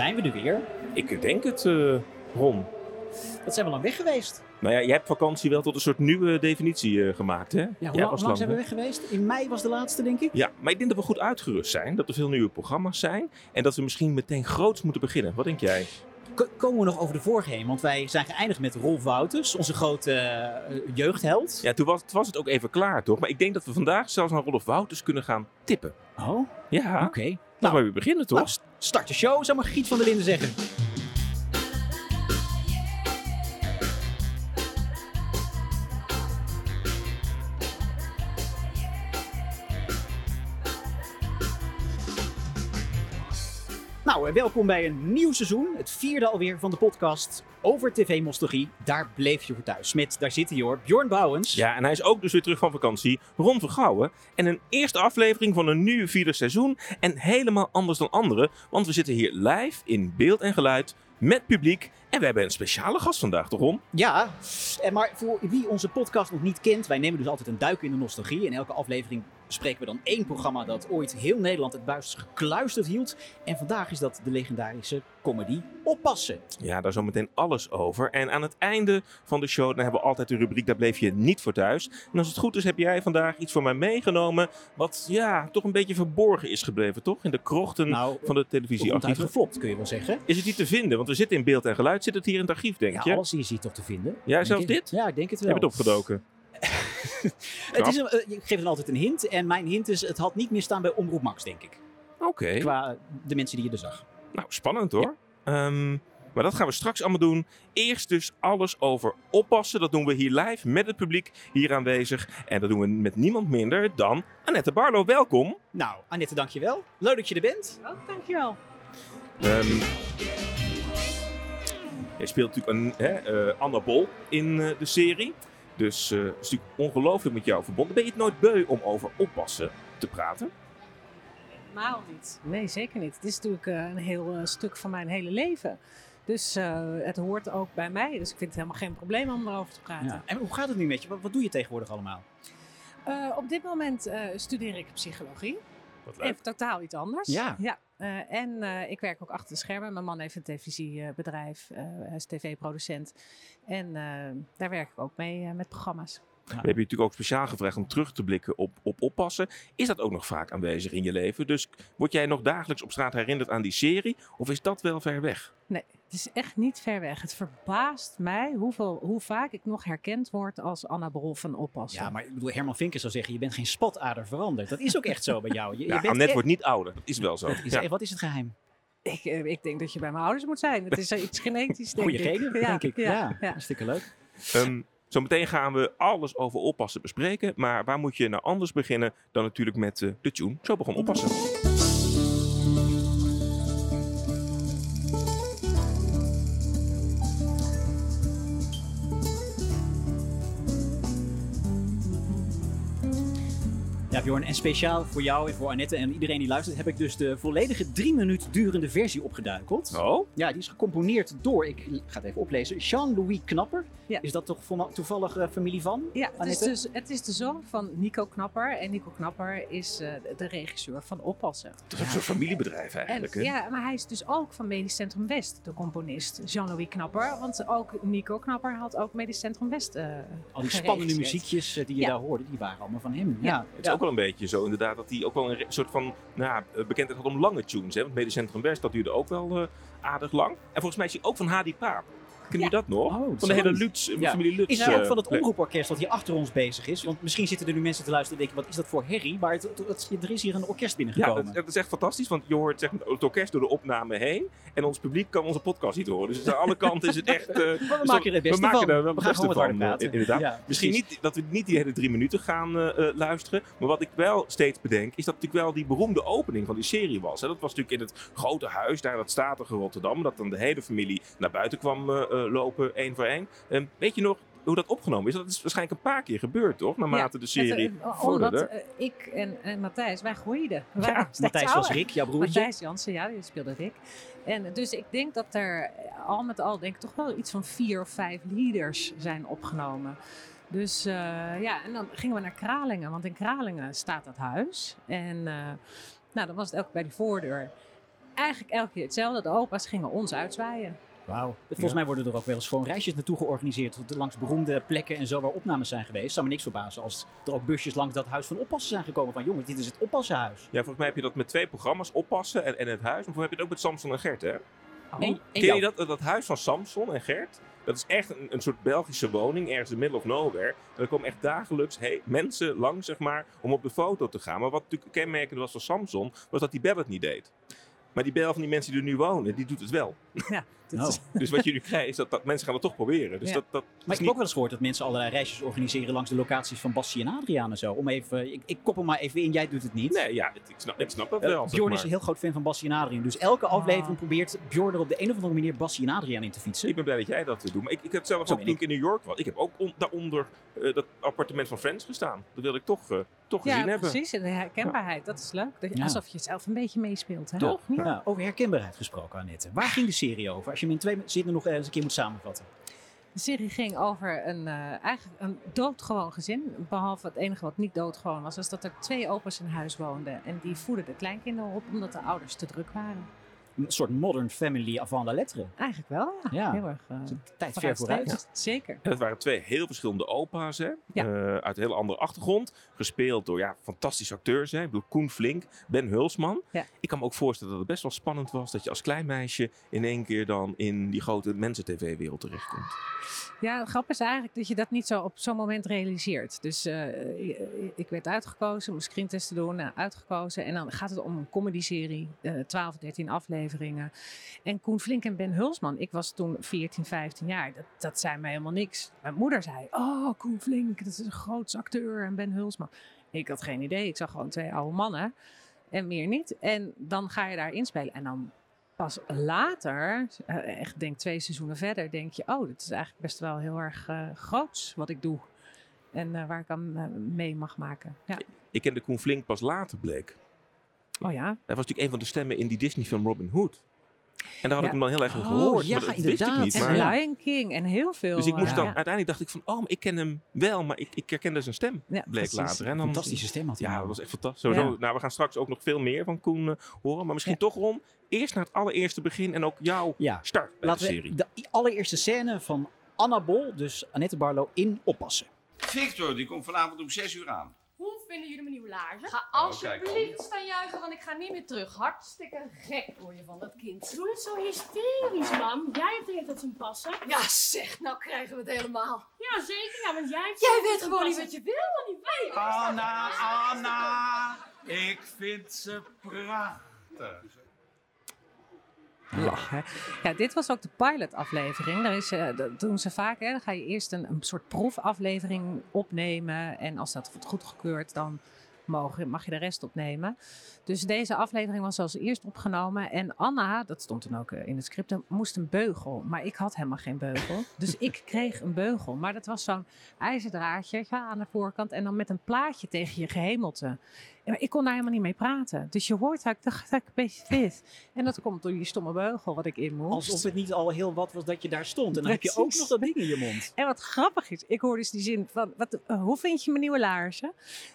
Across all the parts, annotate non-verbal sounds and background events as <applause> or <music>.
Zijn we er weer? Ik denk het, uh, Ron. Dat zijn we lang weg geweest. Nou ja, jij hebt vakantie wel tot een soort nieuwe definitie uh, gemaakt, hè? Ja, hoe lang, lang zijn we weg geweest? In mei was de laatste, denk ik. Ja, maar ik denk dat we goed uitgerust zijn. Dat er veel nieuwe programma's zijn. En dat we misschien meteen groots moeten beginnen. Wat denk jij? K komen we nog over de vorige heen? Want wij zijn geëindigd met Rolf Wouters, onze grote uh, jeugdheld. Ja, toen was, was, het ook even klaar, toch? Maar ik denk dat we vandaag zelfs naar Rolf Wouters kunnen gaan tippen. Oh? Ja. Oké. Okay. Nou, maar we beginnen toch? Nou, start de show, zou maar Giet van der Linden zeggen. Nou, welkom bij een nieuw seizoen. Het vierde alweer van de podcast over tv-nostalgie. Daar bleef je voor thuis. Met, daar zit hij hoor, Bjorn Bouwens. Ja, en hij is ook dus weer terug van vakantie. Ron Vergouwen. En een eerste aflevering van een nieuwe vierde seizoen. En helemaal anders dan andere. Want we zitten hier live in beeld en geluid met publiek. En we hebben een speciale gast vandaag, toch Ron? Ja, maar voor wie onze podcast nog niet kent, wij nemen dus altijd een duik in de nostalgie. In elke aflevering bespreken we dan één programma dat ooit heel Nederland het buis gekluisterd hield. En vandaag is dat de legendarische comedy Oppassen. Ja, daar zometeen alles over. En aan het einde van de show dan hebben we altijd de rubriek Daar bleef je niet voor thuis. En als het goed is heb jij vandaag iets voor mij meegenomen wat ja, toch een beetje verborgen is gebleven, toch? In de krochten nou, van de televisiearchieven. geflopt, kun je wel zeggen. Is het niet te vinden? Want we zitten in beeld en geluid. Zit het hier in het archief, denk ja, je? alles is hier toch te vinden. Ja, zelfs dit? Ja, ik denk het wel. Heb je het opgedoken? <laughs> <laughs> het is een, uh, ik geef dan altijd een hint. En mijn hint is, het had niet meer staan bij Omroep Max, denk ik. Oké. Okay. Qua de mensen die je er zag. Nou, spannend hoor. Ja. Um, maar dat gaan we straks allemaal doen. Eerst dus alles over oppassen. Dat doen we hier live met het publiek hier aanwezig. En dat doen we met niemand minder dan Annette Barlo. Welkom. Nou, Annette, dankjewel. Leuk dat je er bent. Oh, dankjewel. Um, jij speelt natuurlijk een, hè, uh, Anna Bol in uh, de serie. Dus uh, het is natuurlijk ongelooflijk met jou verbonden. Ben je het nooit beu om over oppassen te praten? Helemaal niet. Nee, zeker niet. Het is natuurlijk uh, een heel uh, stuk van mijn hele leven. Dus uh, het hoort ook bij mij. Dus ik vind het helemaal geen probleem om erover te praten. Ja. En hoe gaat het nu met je? Wat, wat doe je tegenwoordig allemaal? op dit moment studeer ik psychologie. Wat leuk. Even totaal iets anders. Ja. ja. Uh, en uh, ik werk ook achter de schermen. Mijn man heeft een televisiebedrijf. Uh, hij is tv-producent. En daar werk ik ook mee met programma's. Ja. We hebben je natuurlijk ook speciaal gevraagd om terug te blikken op, op oppassen. Is dat ook nog vaak aanwezig in je leven? Dus word jij nog dagelijks op straat herinnerd aan die serie? Of is dat wel ver weg? Nee, het is echt niet ver weg. Het verbaast mij hoeveel, hoe vaak ik nog herkend word als Anna Brol van Oppassen. Ja, maar ik bedoel, Herman Vinkers zou zeggen, je bent geen spatader veranderd. Dat is ook echt zo bij jou. Je, ja, je bent echt... wordt niet ouder. Dat is wel zo. Is, ja. Wat is het geheim? Ik, ik, denk dat je bij mijn ouders moet zijn. Het is iets genetisch, denk Goeie genen, ik. denk ik. Ja, ja, ja. hartstikke leuk. Um, Zometeen gaan we alles over oppassen bespreken. Maar waar moet je nou anders beginnen dan natuurlijk met uh, de tune? Zo begon oppassen. Ja, Bjorn, en speciaal voor jou en voor Annette en iedereen die luistert, heb ik dus de volledige drie minuten durende versie opgeduikeld. Oh? Ja, die is gecomponeerd door, ik ga het even oplezen, Jean-Louis Knapper. Ja. Is dat toch toevallig uh, familie van? Ja, het is, dus, het is de zoon van Nico Knapper. En Nico Knapper is uh, de regisseur van Oppassen. Het is ook zo'n familiebedrijf eigenlijk. En, ja, maar hij is dus ook van Medisch Centrum West, de componist. Jean-Louis Knapper. Want ook Nico Knapper had ook Medisch Centrum West uh, Al die spannende muziekjes die je ja. daar hoorde, die waren allemaal van hem. Ja, het is ook wel een beetje zo inderdaad dat hij ook wel een soort van nou, bekendheid had om lange tunes. Hè? Want Medisch Centrum West, dat duurde ook wel aardig lang. En volgens mij is hij ook van Hadi Paap. Ken je dat nog? Oh, van de hele. Lutz, Ja. familie Lutz. Is er ook eh, van het omroeporkest wat hier achter ons bezig is? Want misschien zitten er nu mensen te luisteren en denken, wat is dat voor herrie? Maar het, het- het- er is hier een orkest Ja, binnengekomen. dat, dat is echt fantastisch, want je hoort zeg maar, het orkest door de opname heen. En ons publiek kan onze podcast niet horen. Dus aan alle kanten is het echt... eh, <laughs> Maar we dus maken er het beste we maken van. er we gaan gewoon van, praten. eh, inderdaad. Ja, Misschien niet dat we niet die hele drie minuten gaan luisteren. Maar wat ik wel steeds bedenk, is dat natuurlijk wel die beroemde opening van die serie was. Hè. Dat was natuurlijk in het grote huis, daar dat statige Rotterdam. Dat dan de hele familie naar buiten kwam lopen, één voor één. Ehm, weet je nog hoe dat opgenomen is? Dat is waarschijnlijk een paar keer gebeurd, toch? Naarmate de serie Het, eh, vorderde. Omdat eh, ik en, en Matthijs, wij groeiden. Ja, steeds Matthijs was. Rick, jouw broertje. Matthijs Jansen, ja, die speelde Rick. En dus ik denk dat er al met al denk ik toch wel iets van vier of vijf leaders zijn opgenomen. Dus eh, ja, en dan gingen we naar Kralingen, want in Kralingen staat dat huis. En eh, nou, dan was het elke keer bij die voordeur. Eigenlijk elke keer hetzelfde. De opa's gingen ons uitzwaaien. Wauw. Volgens mij worden er ook wel eens gewoon reisjes naartoe georganiseerd. Langs beroemde plekken en zo waar opnames zijn geweest. Zou me niks verbazen als er ook busjes langs dat huis van oppassen zijn gekomen. Van jongens, dit is het oppassenhuis. Ja, volgens mij heb je dat met twee programma's, Oppassen en, en Het Huis. Maar voor heb je het ook met Samson en Gert, hè? En, Ken en je dat, dat huis van Samson en Gert? Dat is echt een, een soort Belgische woning, ergens in the middle of nowhere. En er komen echt dagelijks hey, mensen langs, zeg maar, om op de foto te gaan. Maar wat natuurlijk kenmerkend was van Samson, was dat die bel het niet deed. Maar die bel van die mensen die er nu wonen, die doet het wel. Ja, <laughs> Oh. is- Dus wat je nu krijgt, is dat, dat mensen gaan het toch proberen. Dus Ja. dat, dat Maar ik heb ook wel eens gehoord dat mensen allerlei reisjes organiseren langs de locaties van Bassie en Adriaan en zo. Om even, ik, ik koppel maar even in, jij doet het niet. Nee, ja, ik snap, ik snap dat Eh, wel. zeg Bjorn is een heel groot fan van Bassie en Adriaan. Dus elke Ah. aflevering probeert Bjorn er op de een of andere manier Bassie en Adriaan in te fietsen. Ik ben blij dat jij dat doet. Maar ik, ik heb zelf ook ben toen ik in New York was. Ik heb ook on- daaronder eh, dat appartement van Friends gestaan. Dat wilde ik toch, eh, toch gezien ja, hebben. precies. En de herkenbaarheid, dat is leuk. Dat je, Ja. Alsof je zelf een beetje meespeelt. Hè? Toch? Ja. Ja, over herkenbaarheid gesproken, Annette. Waar ging de serie over? Als je hem in twee zinnen nog eens een keer moet samenvatten. De serie ging over een, eh, eigenlijk een doodgewoon gezin. Behalve het enige wat niet doodgewoon was, is dat er twee opa's in huis woonden. En die voeden de kleinkinderen op omdat de ouders te druk waren. Een soort modern family avant la lettre. Eigenlijk wel, ja. Ja. Heel erg. eh, Tijd ver vooruit. Zeker. En het waren twee heel verschillende opa's, hè? Ja. Eh, uit een hele andere achtergrond. Gespeeld door ja, fantastische acteurs. Hè? Ik bedoel, Koen Flink, Ben Hulsman. Ja. Ik kan me ook voorstellen dat het best wel spannend was dat je als klein meisje in één keer dan in die grote mensen-tv-wereld terechtkomt. Ja, het grap is eigenlijk dat je dat niet zo op zo'n moment realiseert. Dus eh, ik- werd uitgekozen, moest screentesten doen, nou, uitgekozen. En dan gaat het om een comedyserie, eh 12, 13 afleveringen. En Koen Flink en Ben Hulsman, ik was toen 14, 15 jaar, dat, dat zei mij helemaal niks. Mijn moeder zei, oh Koen Flink, dat is een groot acteur en Ben Hulsman. Ik had geen idee, ik zag gewoon twee oude mannen en meer niet. En dan ga je daar inspelen en dan pas later, eh, echt denk twee seizoenen verder, denk je, oh, dit is eigenlijk best wel heel erg eh groots wat ik doe. En eh, waar ik aan mee mag maken. Ja. Ik kende Koen Flink pas later, bleek. Oh ja. Hij was natuurlijk een van de stemmen in die Disney-film Robin Hood. En daar had Ja. ik hem dan heel erg Oh, gehoord. ja, maar dat wist ik niet. En Maar, Lion King en heel veel. dus ik moest eh, dan, ja. uiteindelijk dacht ik van, oh, maar ik ken hem wel, maar ik, ik herkende zijn stem, Ja, bleek later. En dan, Fantastische stem had hij. Ja, nou. dat was echt fantastisch. Sowieso, Ja. nou, we gaan straks ook nog veel meer van Koen eh, horen. Maar misschien toch, Ron, eerst naar het allereerste begin en ook jouw Ja, start bij laten de we serie. de allereerste scène van Anna Bol, dus Annette Barlo, in oppassen. Victor, die komt vanavond om 6 uur aan. Vinden jullie mijn nieuwe laarzen? Ga alsjeblieft staan juichen, want ik ga niet meer terug. Hartstikke gek word je van dat kind. Doe het zo hysterisch, mam. Jij hebt de hele tijd zijn passen. Ja zeg, nou krijgen we het helemaal. Ja, zeker. Ja, want jij hebt Jij weet gewoon niet wat je wil, dan niet weet. Anna, Anna, ik vind ze prachtig. Lachen. Ja, dit was ook de pilot-aflevering. Daar is, eh, dat doen ze vaak. Hè. Dan ga je eerst een, een soort proefaflevering opnemen. En als dat wordt goedgekeurd, dan mogen, mag je de rest opnemen. Dus deze aflevering was als eerst opgenomen. En Anna, dat stond toen ook eh, in het script, moest een beugel. Maar ik had helemaal geen beugel. <laughs> Dus ik kreeg een beugel. Maar dat was zo'n ijzerdraadje aan de voorkant. En dan met een plaatje tegen je gehemelte. En ik kon daar helemaal niet mee praten. Dus je hoort dat ik dacht dat ik een beetje dit. En dat komt door die stomme beugel wat ik in moest. Alsof het niet al heel wat was dat je daar stond. En dan heb je ook nog dat ding in je mond. En wat grappig is, ik hoorde dus die zin van, wat, eh, hoe vind je mijn nieuwe laarzen?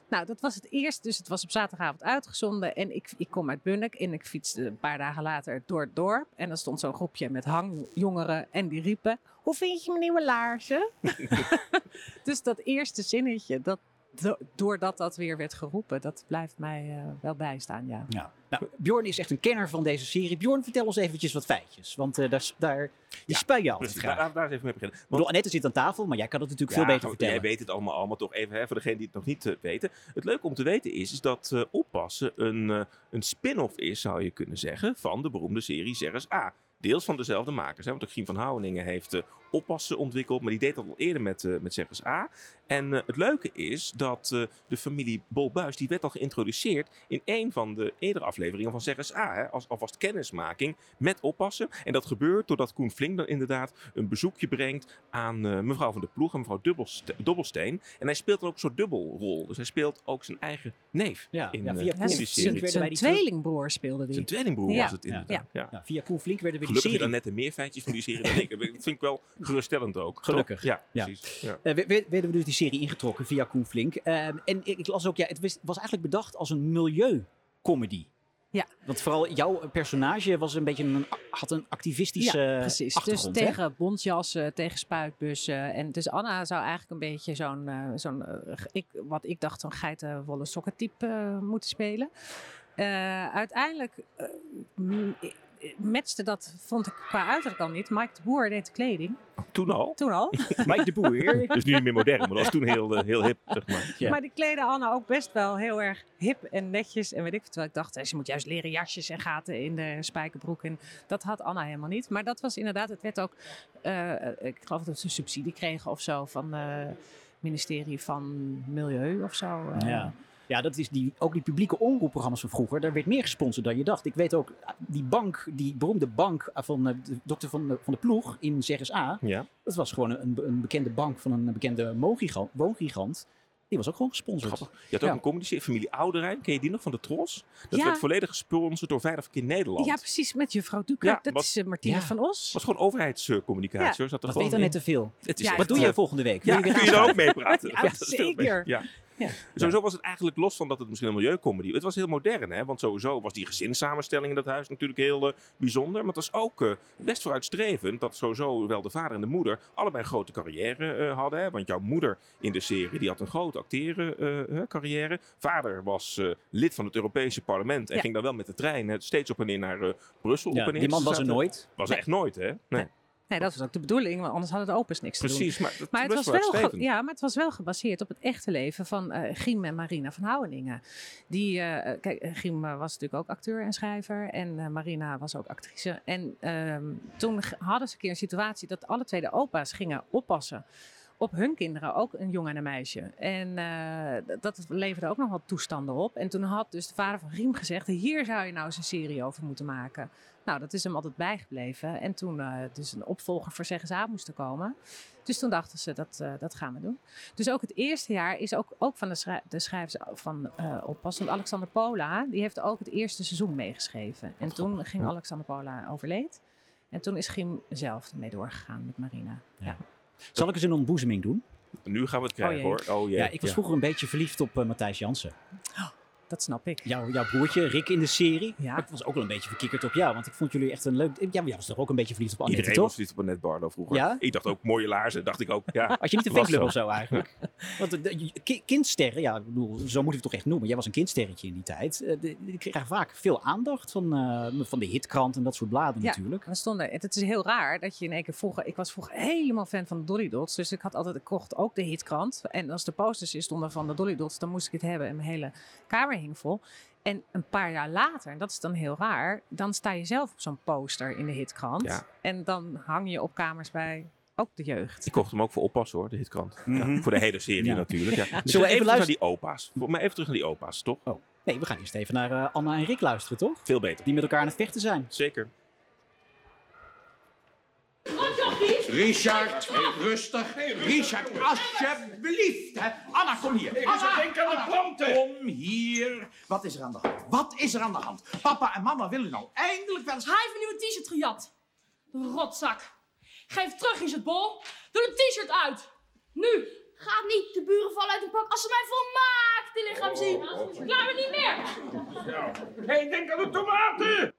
Nou, dat was het eerst, dus het was op zaterdagavond uitgezonden. En ik, ik kom uit Bunnik en ik fietste een paar dagen later door het dorp. En dan stond zo'n groepje met hangjongeren en die riepen, hoe vind je mijn nieuwe laarzen? <laughs> <laughs> dus dat eerste zinnetje, dat, do- doordat dat weer werd geroepen, dat blijft mij eh, wel bijstaan, ja. Ja. Nou, Bjorn is echt een kenner van deze serie. Bjorn, vertel ons eventjes wat feitjes. Want eh, daar, s- daar die Ja, spui je altijd graag. daar, daar eens even mee beginnen. Bedoel, Annette zit aan tafel, maar jij kan het natuurlijk veel beter goed, vertellen. Jij weet het allemaal, allemaal toch even hè, voor degenen die het nog niet eh, weten. Het leuke om te weten is, is dat eh, Oppassen een, eh, een spin-off is, zou je kunnen zeggen, van de beroemde serie Serres A. Deels van dezelfde makers. Hè, want ook Gien van Houweningen heeft eh, Oppassen ontwikkeld, maar die deed dat al eerder met, eh met A. En eh, het leuke is dat eh, de familie Bolbuis, die werd al geïntroduceerd in een van de eerdere afleveringen van Serres A. Hè, als alvast kennismaking met Oppassen. En dat gebeurt doordat Koen Flink dan inderdaad een bezoekje brengt aan eh, mevrouw van der Ploeg en mevrouw Dubbelste- Dobbelsteen. En hij speelt dan ook een soort dubbelrol. Dus hij speelt ook zijn eigen neef Ja, in, ja, via in Koen die Flink serie. werden wij Zijn tweelingbroer speelde die. Zijn tweelingbroer Ja. was het inderdaad. Ja. Ja, via Koen Flink werden we die Gelukkig serie... dan net meer feitjes van die serie dan ik. Dat vind ik wel geruststellend ook. Gelukkig. Ja, Ja. precies. Ja. Eh, we- we- werden we dus die serie ingetrokken via Koen Flink. Ehm, en ik, ik las ook, ja, het was, was eigenlijk bedacht als een milieucomedy. Ja. Want vooral jouw personage was een beetje een, had een activistische Ja, precies. Dus hè? tegen bontjassen, tegen spuitbussen. En dus Anna zou eigenlijk een beetje zo'n, eh, zo'n eh, ik, wat ik dacht, zo'n geitenwolle sokkentype eh, moeten spelen. Eh, uiteindelijk eh, eh, matchte dat, vond ik qua uiterlijk al niet. Mike de Boer deed de kleding, Toen al. toen al. <laughs> Mike de Boer. <laughs> Dus nu niet meer modern, maar dat was toen heel, eh, heel hip, zeg maar. Ja. Maar die kleden Anna ook best wel heel erg hip en netjes. En weet ik veel. Terwijl ik dacht, eh, ze moet juist leren jasjes en gaten in de spijkerbroek. En dat had Anna helemaal niet. Maar dat was inderdaad, het werd ook, eh, ik geloof dat ze een subsidie kregen of zo van het ministerie van Milieu of zo. eh. Ja. Ja, dat is die, ook die publieke omroepprogramma's van vroeger. Daar werd meer gesponsord dan je dacht. Ik weet ook, die bank, die beroemde bank van eh, de dokter van de, van de Ploeg in CSA. Ja. Dat was gewoon een, een bekende bank van een bekende woongigant. woongigant. Die was ook gewoon gesponsord. Grappig. Je had ook Ja. een comedy familie Ouderijn. Ken je die nog van de Tros? Dat Ja. werd volledig gesponsord door Veilig Verkeer Nederland. Ja, precies, met juffrouw. Ja, dat is uh, Martine ja. van Os. Het was gewoon overheidscommunicatie. Er Wat gewoon weet dan net te veel. Het is Ja, echt, Wat doe jij eh, volgende week? Ja, je kun je er ook mee praten? Ja, Dat zeker. Ja. Sowieso was het eigenlijk los van dat het misschien een milieucomedy Het was heel modern, hè? Want sowieso was die gezinssamenstelling in dat huis natuurlijk heel eh, bijzonder. Maar het was ook eh, best vooruitstrevend dat sowieso wel de vader en de moeder allebei een grote carrière eh, hadden. Hè? Want jouw moeder in de serie die had een grote acteren-carrière. Vader was eh, lid van het Europese parlement en Ja. ging dan wel met de trein steeds op en neer naar eh, Brussel. op en neer. die man was er nooit. Was er echt nooit, hè? Nee. Nee, dat was ook de bedoeling, want anders hadden de opens niks te doen. Precies, maar, het, was wel ge- ja, maar het was wel gebaseerd op het echte leven van eh Giem en Marina van Houweningen. Die, eh, kijk, eh, Giem was natuurlijk ook acteur en schrijver en eh, Marina was ook actrice. En ehm, toen hadden ze een keer een situatie dat alle twee de opa's gingen oppassen op hun kinderen, ook een jongen en een meisje. En eh, dat leverde ook nog wat toestanden op. En toen had dus de vader van Riem gezegd, hier zou je nou eens een serie over moeten maken. Nou, dat is hem altijd bijgebleven. En toen uh, dus een opvolger voor CSA moest er komen. Dus toen dachten ze, dat, uh, dat gaan we doen. Dus ook het eerste jaar is ook, ook van de, schrij de schrijvers van uh, oppassen. Alexander Pola, die heeft ook het eerste seizoen meegeschreven. En toen ging Alexander Pola overleed. En toen is Gim zelf ermee doorgegaan met Marina. Ja. ja. Zal ik eens een ontboezeming doen? Nu gaan we het krijgen oh hoor. Oh, jee. Ja, ik was vroeger een beetje verliefd op uh, Matthijs Jansen. Oh, dat snap ik. Jouw, jouw broertje, Rick in de serie. Ja. Ik was ook wel een beetje verkikkerd op jou. Want ik vond jullie echt een leuk... Ja, maar jij was toch ook een beetje verliefd op Annette, Iedereen toch? was verliefd op Annette Barlo vroeger. Ja? Ik dacht ook, mooie laarzen, dacht ik ook. Ja, <laughs> Had je niet een fanclub of zo eigenlijk? <laughs> Want de, de- ki- kindsterren, ja, ik bedoel, zo moet je het toch echt noemen. Jij was een kindsterretje in die tijd. Eh, Die kregen vaak veel aandacht van, eh, van de hitkrant en dat soort bladen Ja. natuurlijk. We stonden, het is heel raar dat je in één keer vroeger, ik was vroeger helemaal fan van de Dolly Dots, dus ik had altijd, ik kocht ook de hitkrant. En als de posters stonden van de Dolly Dots, dan moest ik het hebben en mijn hele kamer hing vol. En een paar jaar later, en dat is dan heel raar, dan sta je zelf op zo'n poster in de hitkrant. Ja. En dan hang je op kamers bij ook de jeugd. Ik kocht hem ook voor oppassen hoor, de hitkrant. Mhm. Ja, voor de hele serie Ja. natuurlijk. Ja. Dus we even even terug naar die opa's. Maar even terug naar die opa's, toch? Nee, we gaan eerst even naar eh, Anna en Rick luisteren, toch? Veel beter. Die met elkaar aan het vechten zijn. Zeker. Richard, rustig. Richard, alsjeblieft. Hè. Anna, kom hier. Anna, denk aan de planten. Kom hier. Wat is er aan de hand? Wat is er aan de hand? Papa en mama willen nou eindelijk wel eens... Hij heeft een nieuwe t-shirt gejat. De rotzak. Geef terug in het bol. Doe de t-shirt uit. Nu. Gaat niet. De buren vallen uit hun pak als ze mijn volmaakte lichaam zien. Ik laat me niet meer. Hé, denk aan de tomaten!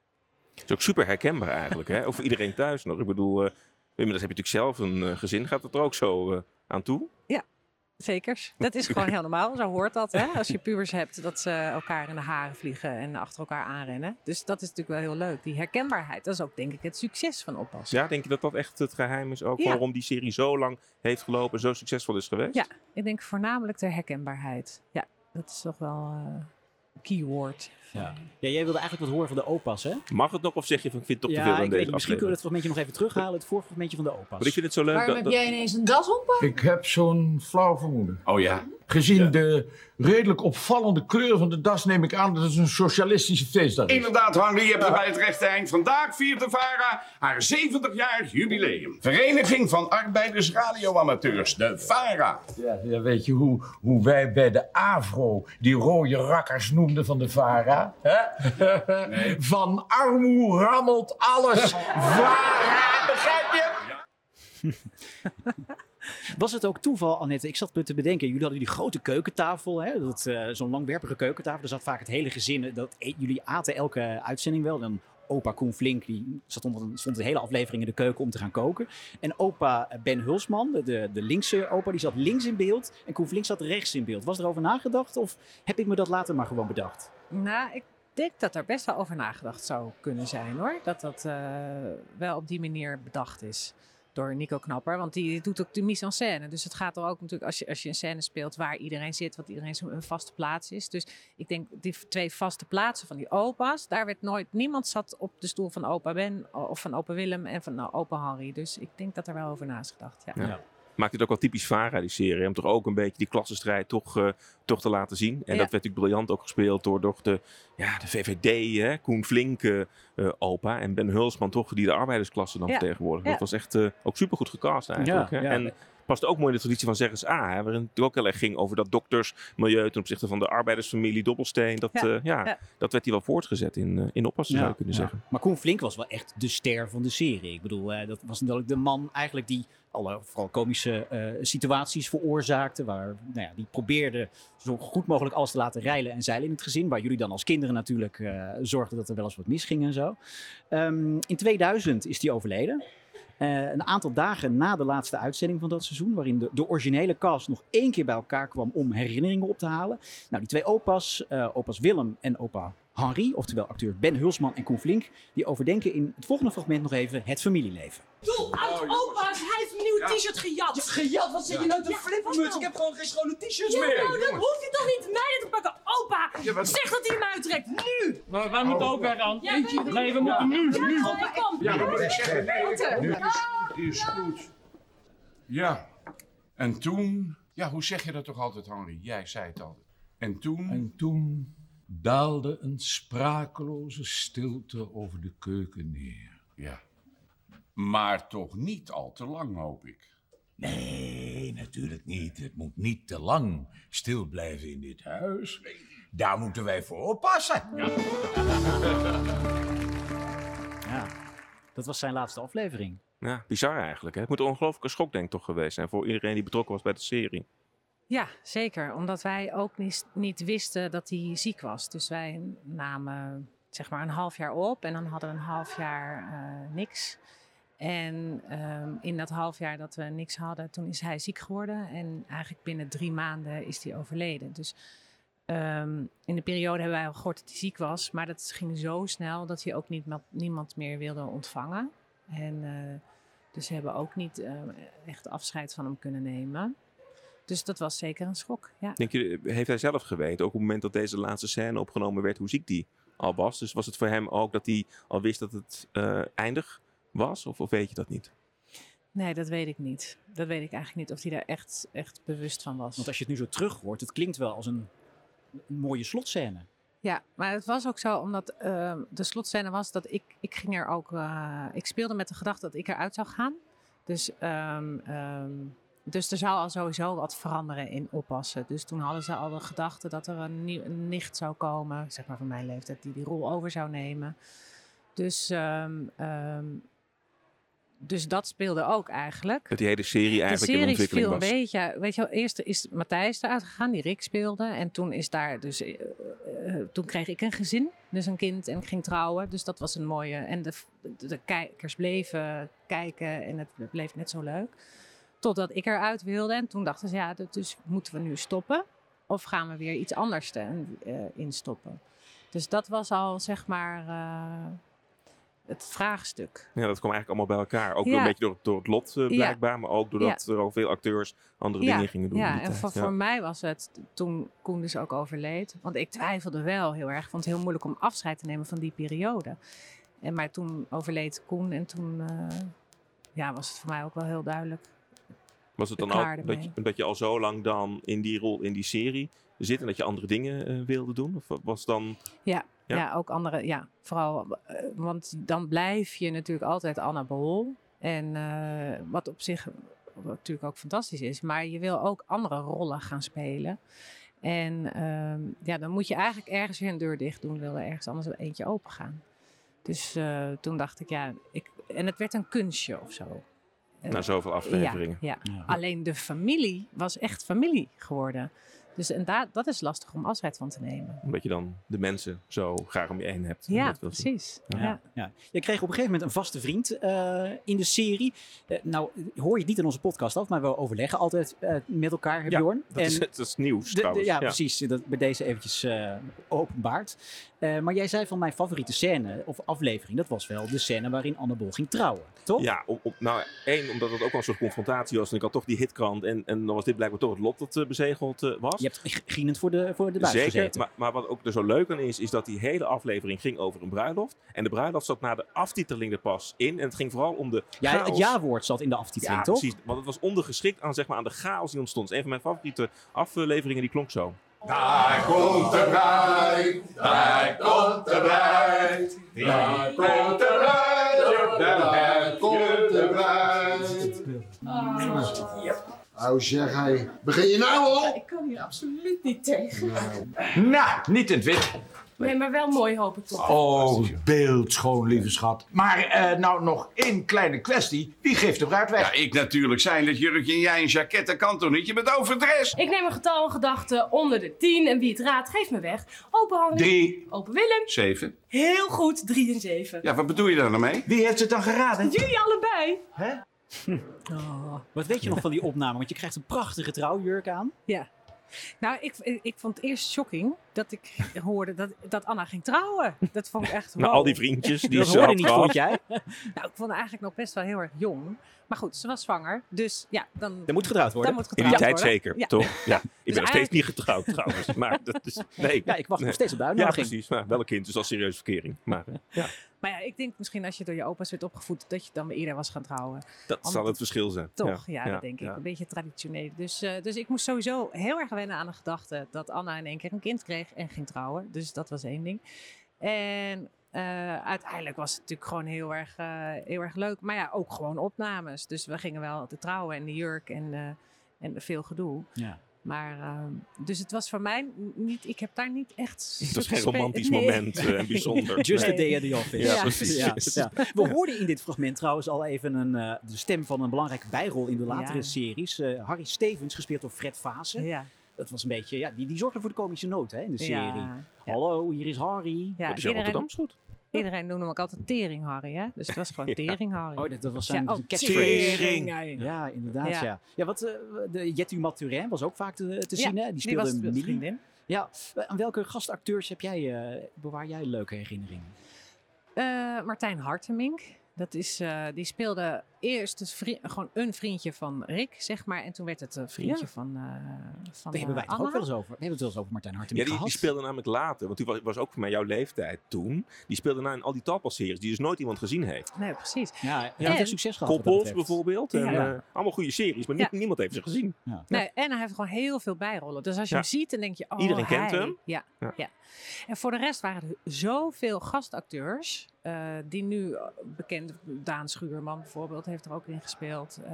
Het is ook super herkenbaar eigenlijk, hè? Of voor iedereen thuis nog. Ik bedoel, eh, inmiddels heb je natuurlijk zelf een eh, gezin. Gaat het er ook zo eh, aan toe? Zekers. Dat is gewoon heel normaal. Zo hoort dat. Hè? Als je pubers hebt, dat ze elkaar in de haren vliegen en achter elkaar aanrennen. Dus dat is natuurlijk wel heel leuk. Die herkenbaarheid, dat is ook denk ik het succes van oppassen. Ja, denk je dat dat echt het geheim is ook Ja. waarom die serie zo lang heeft gelopen en zo succesvol is geweest? Ja, ik denk voornamelijk de herkenbaarheid. Ja, dat is toch wel eh, een keyword. Ja. ja, jij wilde eigenlijk wat horen van de opa's, hè? Mag het nog of zeg je van ik vind het toch ja, te veel weet deze misschien kunnen we het fragmentje nog even terughalen. Het vorige fragmentje van de opa's. Maar ik vind het zo leuk Waarom dat, heb dat- jij ineens een das op? Ik heb zo'n flauw vermoeden. Oh ja? Gezien de redelijk opvallende kleur van de das neem ik aan dat het een socialistische feestdag is. Inderdaad, Henry, je hebt het bij het rechte eind. Vandaag viert de VARA haar 70-jarig jubileum. Vereniging van Arbeiders Radioamateurs, de VARA. Ja, ja, weet je hoe, hoe wij bij de AVRO die rode rakkers noemden van de VARA? Hè? <laughs> Van armoe rammelt alles. VARA, begrijp je? <laughs> Was het ook toeval, Annette? Ik zat me te bedenken. Jullie hadden die grote keukentafel, hè? Dat, eh, zo'n langwerpige keukentafel. Daar zat vaak het hele gezin. Dat, e- jullie aten elke uitzending wel. Dan opa Koen Flink, die zat, onder, stond de hele aflevering in de keuken om te gaan koken. En opa Ben Hulsman, de- de, de linkse opa, die zat links in beeld. En Koen Flink zat rechts in beeld. Was er over nagedacht of heb ik me dat later maar gewoon bedacht? Nou, ik denk dat er best wel over nagedacht zou kunnen zijn hoor. Dat dat eh, wel op die manier bedacht is door Nico Knapper. Want die doet ook de mise en scène. Dus het gaat er ook natuurlijk als je, als je een scène speelt waar iedereen zit, wat iedereen zo'n een vaste plaats is. Dus ik denk die twee vaste plaatsen van die opa's, daar werd nooit, niemand zat op de stoel van opa Ben of van opa Willem en van eh, opa Harry. Dus ik denk dat er wel over na is gedacht. Ja. Ja. Maakt het ook wel typisch VARA, die serie. Om toch ook een beetje die klassenstrijd toch, eh, toch te laten zien. En Ja. dat werd natuurlijk briljant ook gespeeld door, door de, ja, de VVD, hè? Koen Flink, eh, eh, opa. En Ben Hulsman toch, die de arbeidersklasse dan Ja. Dat was echt eh, ook supergoed gecast eigenlijk. Ja, hè? ja. En past ook mooi in de traditie van Zeggens A. Hè? Waarin het ook heel erg ging over dat doktersmilieu ten opzichte van de arbeidersfamilie Dobbelsteen. Dat, Ja, eh, ja, ja. dat werd hij wel voortgezet in, in oppassen, zou je kunnen ja. zeggen. Maar Koen Flink was wel echt de ster van de serie. Ik bedoel, eh, dat was natuurlijk de man eigenlijk die alle vooral komische eh, situaties veroorzaakte. Waar, nou ja, die probeerde zo goed mogelijk alles te laten rijlen en zeilen in het gezin. Waar jullie dan als kinderen natuurlijk eh, zorgden dat er wel eens wat misging en zo. Ehm, in 2000 is hij overleden. Eh, een aantal dagen na de laatste uitzending van dat seizoen, waarin de, de originele cast nog één keer bij elkaar kwam om herinneringen op te halen. Nou, die twee opa's, eh, opa's Willem en opa Henri, oftewel acteur Ben Hulsman en Koen Flink, die overdenken in het volgende fragment nog even het familieleven. Doe, oud opa's, hij heeft een nieuw t-shirt gejat. Gejat, wat zit je nou te Ja, flippen, wat Ik heb gewoon geen schone t-shirts Ja, meer. nou, dan hoeft hij toch niet mij te pakken. Opa, Ja, zeg dat hij hem uittrekt. Nu! Maar wij moeten ook weg dan. Nee, we moeten nu, nu. Ja, kom. Ja, dat moet ik zeggen. Nu. Is goed. Ja. En toen... Ja, hoe zeg je dat toch altijd, Henry? Jij zei het altijd. En toen... En toen daalde een sprakeloze stilte over de keuken neer. Ja. Maar toch niet al te lang, hoop ik. Nee, natuurlijk niet. Het moet niet te lang stil blijven in dit huis. Daar moeten wij voor oppassen. Ja, <laughs> dat was zijn laatste aflevering. Ja, bizar eigenlijk. Hè? Het moet een ongelooflijke schok denk ik toch geweest zijn voor iedereen die betrokken was bij de serie. Ja, zeker. Omdat wij ook niet, niet wisten dat hij ziek was. Dus wij namen zeg maar een half jaar op en dan hadden we een half jaar eh, niks. En ehm, in dat half jaar dat we niks hadden, toen is hij ziek geworden. En eigenlijk binnen drie maanden is hij overleden. Dus ehm, in de periode hebben wij al gehoord dat hij ziek was. Maar dat ging zo snel dat hij ook niet, niemand meer wilde ontvangen. En eh, dus we hebben ook niet eh, echt afscheid van hem kunnen nemen. Dus dat was zeker een schok. Ja. Denk je, heeft hij zelf geweten, ook op het moment dat deze laatste scène opgenomen werd, hoe ziek die al was? Dus was het voor hem ook dat hij al wist dat het eh, eindig was? Of, of weet je dat niet? Nee, dat weet ik niet. Dat weet ik eigenlijk niet of hij daar echt, echt bewust van was. Want als je het nu zo terug hoort, het klinkt wel als een, een mooie slotscène. Ja, maar het was ook zo omdat ehm, de slotscène was dat ik, ik ging er ook, eh, ik speelde met de gedachte dat ik eruit zou gaan. Dus, ehm, ehm, dus er zou al sowieso wat veranderen in oppassen. Dus toen hadden ze al de gedachte dat er een, nieuw, een nicht zou komen, zeg maar van mijn leeftijd, die die rol over zou nemen. Dus, ehm, ehm, dus dat speelde ook eigenlijk. Dat die hele serie eigenlijk de in serie ontwikkeling viel een was. beetje. Weet je wel, eerst is Matthijs eruit gegaan, die Rick speelde. En toen is daar dus. eh, eh, toen kreeg ik een gezin, dus een kind en ik ging trouwen. Dus dat was een mooie. En de, de, de kijkers bleven kijken en het bleef net zo leuk. Totdat ik eruit wilde. En toen dachten ze, ja, dus moeten we nu stoppen? Of gaan we weer iets anders eh, instoppen? Dus dat was al, zeg maar, eh, het vraagstuk. Ja, dat kwam eigenlijk allemaal bij elkaar. Ook Ja. een beetje door, door het lot eh, Ja. blijkbaar, maar ook doordat er al veel acteurs andere dingen gingen doen. in Ja, en voor, mij was het toen Koen dus ook overleed. Want ik twijfelde wel heel erg. Ik vond het heel moeilijk om afscheid te nemen van die periode. En, maar toen overleed Koen en toen ja, was het voor mij ook wel heel duidelijk. Was het dan ook dat je, dat je al zo lang dan in die rol, in die serie zit en dat je andere dingen eh, wilde doen? Of was dan... Ja, Ja. ja. ook andere, ja, vooral, eh, want dan blijf je natuurlijk altijd Anna Bol. En eh, wat op zich wat natuurlijk ook fantastisch is, maar je wil ook andere rollen gaan spelen. En ehm, ja, dan moet je eigenlijk ergens weer een deur dicht doen, wil er ergens anders eentje open gaan. Dus toen dacht ik, ja, ik, en het werd een kunstje of zo. Eh, Na zoveel afleveringen. Ja, ja. alleen de familie was echt familie geworden. Dus en daar, dat is lastig om afscheid van te nemen. Omdat je dan de mensen zo graag om je heen hebt. Ja, Dat precies. Ja. Ja. Ja. Je kreeg op een gegeven moment een vaste vriend eh, in de serie. Eh, nou, hoor je het niet in onze podcast af, maar we overleggen altijd eh, met elkaar, Ja, Bjorn. dat, is, dat is nieuws de- de- trouwens. ja, precies. Dat bij deze eventjes eh, openbaard. Eh, maar jij zei van mijn favoriete scène of aflevering, dat was wel de scène waarin Anne Bol ging trouwen, toch? Ja, op, op- nou één, omdat het ook wel een soort confrontatie was. En ik had toch die hitkrant en, en dan was dit blijkbaar toch het lot dat bezegeld was. Je hebt grienend voor de, voor de buis Zeker, gezeten. maar, maar wat ook er zo leuk aan is, is dat die hele aflevering ging over een bruiloft. En de bruiloft zat na de aftiteling er pas in. En het ging vooral om de ja, het ja-woord zat in de aftiteling, Ja, toch? precies. Want het was ondergeschikt aan, zeg maar, aan de chaos die ontstond. Een van mijn favoriete afleveringen, die klonk zo. Daar komt de bruid, daar komt de bruid, daar komt de bruid, daar komt de bruid. Nou zeg hij, begin je nou al? Ik kan hier absoluut niet tegen. Nou, niet in het wit. Nee, maar wel mooi hoop ik toch. Oh, beeldschoon, lieve schat. Maar eh, nou nog één kleine kwestie. Wie geeft de bruid weg? Ja, ik natuurlijk. Zijn dat jurkje en jij een jacket, dat kan toch niet? Je bent overdress. Ik neem een getal in gedachten onder de 10 en wie het raadt, geeft me weg. Open hangen. Drie. Open Willem. Zeven. Heel goed, 3 en 7. Ja, wat bedoel je daar nou mee? Wie heeft het dan geraden? Jullie allebei. <laughs> Oh, wat weet je nog van die opname? Want je krijgt een prachtige trouwjurk aan. Ja. Nou, ik, ik vond het eerst shocking dat ik hoorde dat, dat Anna ging trouwen. Dat vond ik echt <laughs> Nou, wow. al die vriendjes die Dat ze hoorde had niet, gehad. vond jij? <laughs> Nou, ik vond haar eigenlijk nog best wel heel erg jong. Maar goed, ze was zwanger. Dus ja, dan... Er moet getrouwd worden. Dan moet In die tijd worden. zeker, Ja. toch? Ja. Ik ben nog steeds niet getrouwd trouwens. Maar dat is... Nee. Ja, ik wacht nog steeds op de Ja, precies. Maar wel een kind, dus is serieuze verkering. Maar eh, ja, Maar ja, ik denk misschien als je door je opa's werd opgevoed, dat je dan eerder was gaan trouwen. dat Omdat zal het verschil zijn. Toch, ja, dat denk ik. Een beetje traditioneel. Dus, eh, dus ik moest sowieso heel erg wennen aan de gedachte dat Anna in één keer een kind kreeg en ging trouwen. Dus dat was één ding. En eh, uiteindelijk was het natuurlijk gewoon heel erg, eh, heel erg leuk. Maar ja, ook gewoon opnames. Dus we gingen wel te trouwen en de jurk en, eh, en veel gedoe. Ja. Maar, ehm, dus het was voor mij niet, ik heb daar niet echt... Het was geen romantisch nee. moment eh, en bijzonder. Just a Nee. day at the office. Ja, precies. Ja, ja. We hoorden in dit fragment trouwens al even een, eh, de stem van een belangrijke bijrol in de latere Ja. series. Eh, Harry Stevens, gespeeld door Fred Vaassen. Ja. Dat was een beetje, ja, die, die zorgde voor de komische noot hè, in de serie. Ja. Hallo, hier is Harry. Ja, Dat is jouw Rotterdams goed. <laughs> Iedereen noemde hem ook altijd Tering Harry, hè? Dus het was gewoon <laughs> Ja. Tering Harry. Oh, dat, dat was zijn Ja, oh, catchphrase. Tering. Ja, inderdaad. Ja. Ja. Ja. wat, eh, de Jetty Maturin was ook vaak te, te Ja, zien. Hè? Die die speelde was vriendin. Ja, eh, aan welke gastacteurs heb jij, eh, bewaar jij leuke herinneringen? Eh, Martijn Hartemink. Dat is, eh, die speelde eerst gewoon een vriendje van Rick, zeg maar. En toen werd het een vriendje Ja. van, eh van Daar hebben wij eh, het ook Anna. wel eens over. We hebben het wel eens over Martijn Ja, Hartemink die, die speelde namelijk later. Want die was, was ook voor mij jouw leeftijd toen. Die speelde nou in al die Talpa-series die dus nooit iemand gezien heeft. Nee, precies. Ja, hij En- heeft succes gehad. Koppels bijvoorbeeld. En, Ja. eh, allemaal goede series, maar Ja. nie- niemand heeft ze gezien. Ja. Nee, en hij heeft gewoon heel veel bijrollen. Dus als je Ja. hem ziet, dan denk je, oh, Iedereen kent hem. Ja, Ja. ja. En voor de rest waren er zoveel gastacteurs. Eh, die nu eh, bekend, Daan Schuurman bijvoorbeeld, heeft er ook in gespeeld. Eh,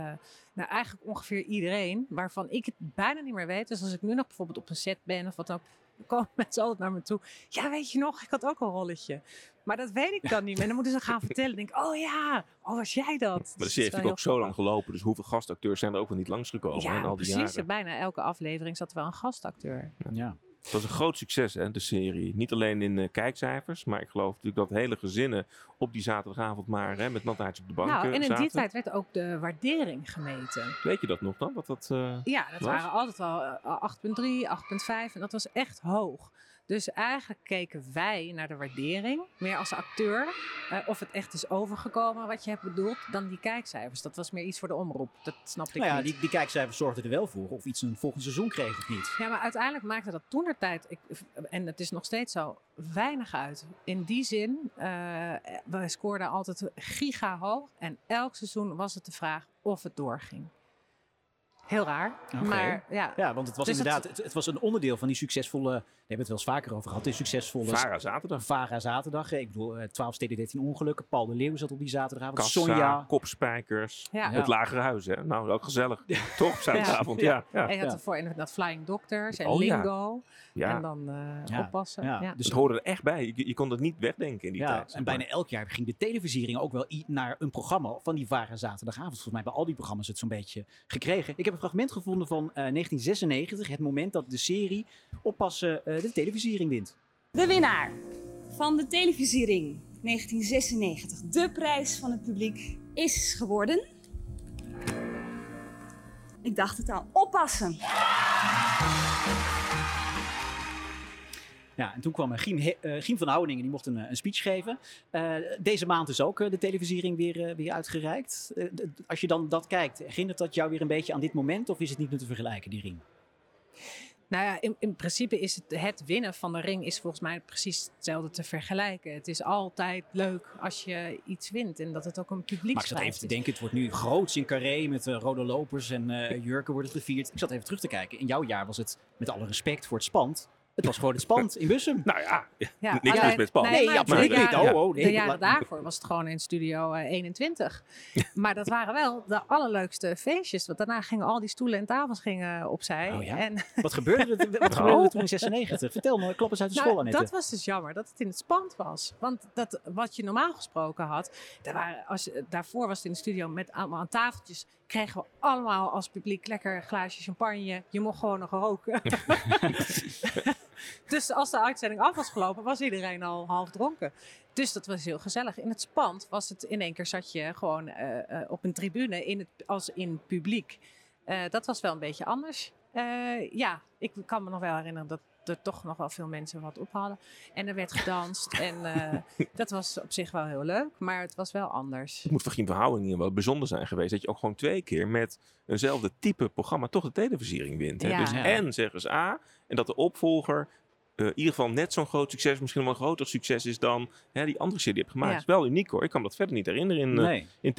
nou, eigenlijk ongeveer iedereen, waarvan ik het bijna niet meer weet. Dus als ik nu nog bijvoorbeeld op een set ben of wat dan komen <laughs> mensen altijd naar me toe. Ja, weet je nog, ik had ook een rolletje. Maar dat weet ik dan niet meer. En dan moeten ze gaan <laughs> vertellen. denk ik, oh ja, oh was jij dat? Maar Dus de serie heeft ook zo lang gelopen. Dus hoeveel gastacteurs zijn er ook wel niet langsgekomen ja, in al die precies. jaren. Bijna elke aflevering zat er wel een gastacteur. Ja. Het was een groot succes, hè, de serie. Niet alleen in eh, kijkcijfers, maar ik geloof natuurlijk dat hele gezinnen op die zaterdagavond maar hè, met nattaartjes op de bank Nou, eh, en in zaten. die tijd werd ook de waardering gemeten. Weet je dat nog dan? Wat dat, eh, Ja, dat was? waren altijd wel eh, 8,3, 8,5 en dat was echt hoog. Dus eigenlijk keken wij naar de waardering, meer als acteur, eh, of het echt is overgekomen wat je hebt bedoeld, dan die kijkcijfers. Dat was meer iets voor de omroep. Dat snapte ik Nou ja, niet. die, die kijkcijfers zorgden er wel voor of iets een volgend seizoen kreeg of niet. Ja, maar uiteindelijk maakte dat toen de tijd, ik, en het is nog steeds zo, weinig uit. In die zin, eh we scoorden altijd giga hoog en elk seizoen was het de vraag of het doorging. Heel raar, maar ja. Ja, want het was Dus inderdaad, het, het was een onderdeel van die succesvolle, daar hebben we het wel eens vaker over gehad, die succesvolle Vara zaterdag. Vara zaterdag. Ik bedoel, eh, 12 steden 13 ongelukken. Paul de Leeuw zat op die zaterdagavond. Kassa, Sonja. kopspijkers, Ja. het lagere huis. Hè? Nou, ook gezellig. Toch, zaterdagavond. Ja. Ja. En je had Ja. ervoor inderdaad Flying Doctors en Oh ja. Lingo. Ja. En dan eh, Ja. oppassen. Ja. Ja. Dus het hoorde er echt bij. Je, je kon het niet wegdenken in die Ja, tijd. en maar. bijna elk jaar ging de televisiering ook wel naar een programma van die Vara zaterdagavond. Volgens mij bij al die programma's het zo'n beetje gekregen. Ik heb fragment gevonden van eh, 1996, het moment dat de serie Oppassen eh, de televisiering wint. De winnaar van de televisiering 1996, de prijs van het publiek, is geworden. Ik dacht het al, oppassen. Ja, en toen kwam eh, Giem, eh, Giem van Houweningen, die mocht een, eh, een speech geven. Deze maand is ook de televisiering weer, weer uitgereikt. Als je dan dat kijkt, herinnert dat jou weer een beetje aan dit moment? Of is het niet meer te vergelijken, die ring? Nou ja, in, in principe is het, het winnen van de ring is volgens mij precies hetzelfde te vergelijken. Het is altijd leuk als je iets wint en dat het ook een publieksprijs Maar ik zat even te is. denken, het wordt nu groots in Carré met rode lopers en jurken wordt het gevierd. Ik zat even terug te kijken. In jouw jaar was het, met alle respect voor het spand, het was gewoon het spand in Bussum. Nou ja, Ja, niks alleen- mis met Paul. Nee, maar absoluut niet. Oh, oh, nee, de jaren daarvoor was het gewoon in studio eh, 21. <laughs> maar dat waren wel de allerleukste feestjes. Want daarna gingen al die stoelen en tafels gingen opzij. Oh ja? En <laughs> Wat gebeurde er, wat <laughs> gebeurde er toen in 96? Vertel me, klap eens uit de Nou, school, Annette. dat was dus jammer, dat het in het spand was. Want dat, wat je normaal gesproken had, daar waren, als, daarvoor was het in de studio met allemaal aan tafeltjes, kregen we allemaal als publiek lekker een glaasje champagne. Je mocht gewoon nog roken. <laughs> dus als de uitzending af was gelopen, was iedereen al half dronken. Dus dat was heel gezellig. In het spand was het in één keer zat je gewoon eh, eh, op een tribune in het, als in publiek. Eh, dat was wel een beetje anders. Ja, ik kan me nog wel herinneren dat er toch nog wel veel mensen wat op hadden. En er werd gedanst. <laughs> en eh, dat was op zich wel heel leuk, maar het was wel anders. Het moet voor Giem van Houweningen wel bijzonder zijn geweest. Dat je ook gewoon twee keer met eenzelfde type programma toch de televisiering wint. Hè? Ja. Dus Ja. en zeggen ze A. En dat de opvolger eh, in ieder geval net zo'n groot succes, misschien wel een groter succes is dan hè, die andere serie die je hebt gemaakt. Ja. Het is wel uniek hoor. Ik kan me dat verder niet herinneren in, eh in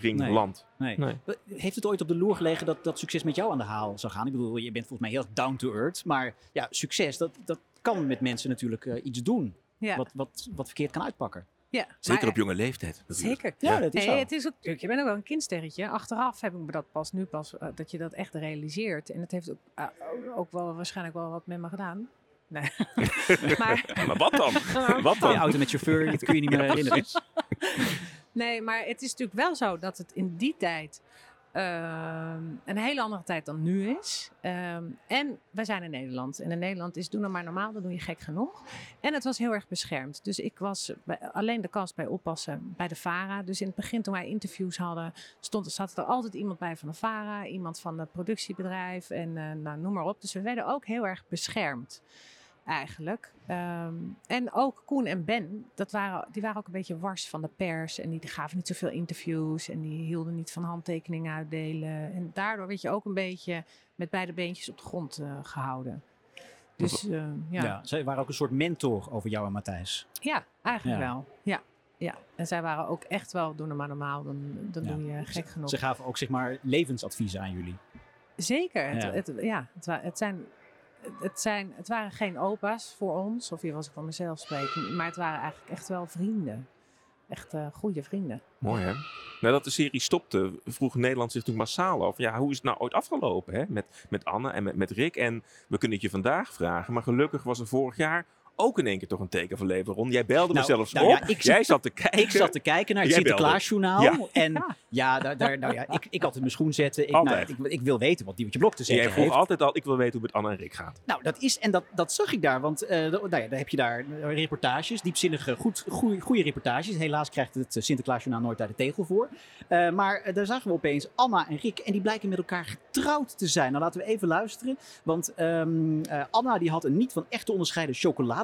televisiering Nee. land. nee. Nee. Heeft het ooit op de loer gelegen dat dat succes met jou aan de haal zou gaan? Ik bedoel, je bent volgens mij heel down to earth. Maar ja, succes, dat, dat kan met mensen natuurlijk eh, iets doen. Ja, Wat, wat, wat verkeerd kan uitpakken. ja. Zeker Maar- op jonge leeftijd. natuurlijk. Zeker. Ja, dat is Nee, zo. het is ook, je bent ook wel een kindsterretje. Achteraf heb ik me dat pas nu pas, eh, dat je dat echt realiseert. En het heeft ook, eh, ook wel waarschijnlijk wel wat met me gedaan. Nee. <laughs> maar, <laughs> Maar wat dan? <laughs> wat Je dan? auto met chauffeur, dat kun je niet meer herinneren. Nee, maar het is natuurlijk wel zo dat het in die tijd ehm, een hele andere tijd dan nu is. Ehm, en wij zijn in Nederland. En in Nederland is doe nou maar normaal, dan doe je gek genoeg. En het was heel erg beschermd. Dus ik was alleen de kast bij oppassen bij de VARA. Dus in het begin toen wij interviews hadden, stond, zat er altijd iemand bij van de VARA. Iemand van het productiebedrijf en eh, nou, noem maar op. Dus we werden ook heel erg beschermd. Eigenlijk. Ehm, en ook Koen en Ben, dat waren, die waren ook een beetje wars van de pers. En die gaven niet zoveel interviews. En die hielden niet van handtekeningen uitdelen. En daardoor werd je ook een beetje met beide beentjes op de grond eh, gehouden. Dus eh, ja. Zij waren ook een soort mentor over jou en Matthijs. eigenlijk Ja. wel. Ja. ja, en zij waren ook echt wel, doe nou maar normaal, dan, dan Ja. doe je gek genoeg. Ze gaven ook zeg maar levensadviezen aan jullie. Zeker. Het, Ja. het, ja, het, wa- het, zijn, het, zijn, het waren geen opa's voor ons, of hier was ik van mezelf spreken, maar het waren eigenlijk echt wel vrienden. Echt eh goede vrienden. Mooi hè? Nadat de serie stopte, vroeg Nederland zich natuurlijk massaal af. Ja, hoe is het nou ooit afgelopen hè? Met, met Anne en met, met Rick? En we kunnen het je vandaag vragen. Maar gelukkig was er vorig jaar ook in één keer toch een teken van leven, Ron. Jij belde Nou, me zelfs nou op. ja, ik Jij zat- zat te kijken. Ik zat te kijken naar het. Sinterklaasjournaal. Ja. En ja, daar, daar, nou ja ik, ik had in mijn schoen zetten. Ik, nou, Altijd. ik, ik wil weten wat Diewertje Blok te En zeggen jij vroeg heeft. altijd al, ik wil weten hoe het met Anna en Rick gaat. Nou, dat is, en dat, dat zag ik daar, want eh, nou ja, daar heb je daar eh, reportages, diepzinnige, goed, goeie, goede reportages. Helaas krijgt het eh, Sinterklaasjournaal nooit daar de tegel voor. Eh, maar daar zagen we opeens Anna en Rick en die blijken met elkaar getrouwd te zijn. Nou, laten we even luisteren, want ehm, eh, Anna die had een niet van echt te onderscheiden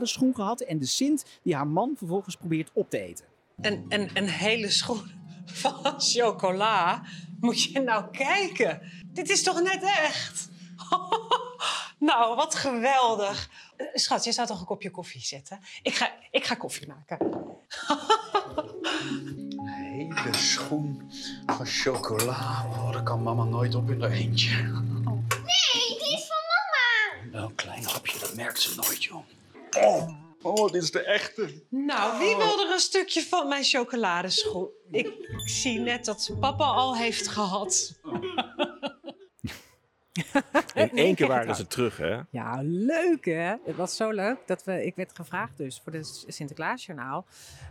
chocoladeschoen gehad en de Sint die haar man vervolgens probeert op te eten. Een, een, een hele schoen <laughs> van chocola. Moet je nou kijken. Dit is toch net echt? <laughs> nou, wat geweldig. Eh, Schat, je zou toch een kopje koffie zetten? Ik ga, ik ga koffie maken. <laughs> hele schoen van chocola. Oh, daar kan mama nooit op in haar eentje. Nee, die is van mama. Nou, een klein hapje, dat merkt ze nooit, joh. Oh, oh dit is de echte. Nou, wie wil er een stukje van mijn chocoladeschoen? Ik, zie net dat papa al heeft gehad. In één keer waren het ze terug, hè? Ja, leuk hè? Het was zo leuk dat we, ik werd gevraagd dus voor het Sinterklaasjournaal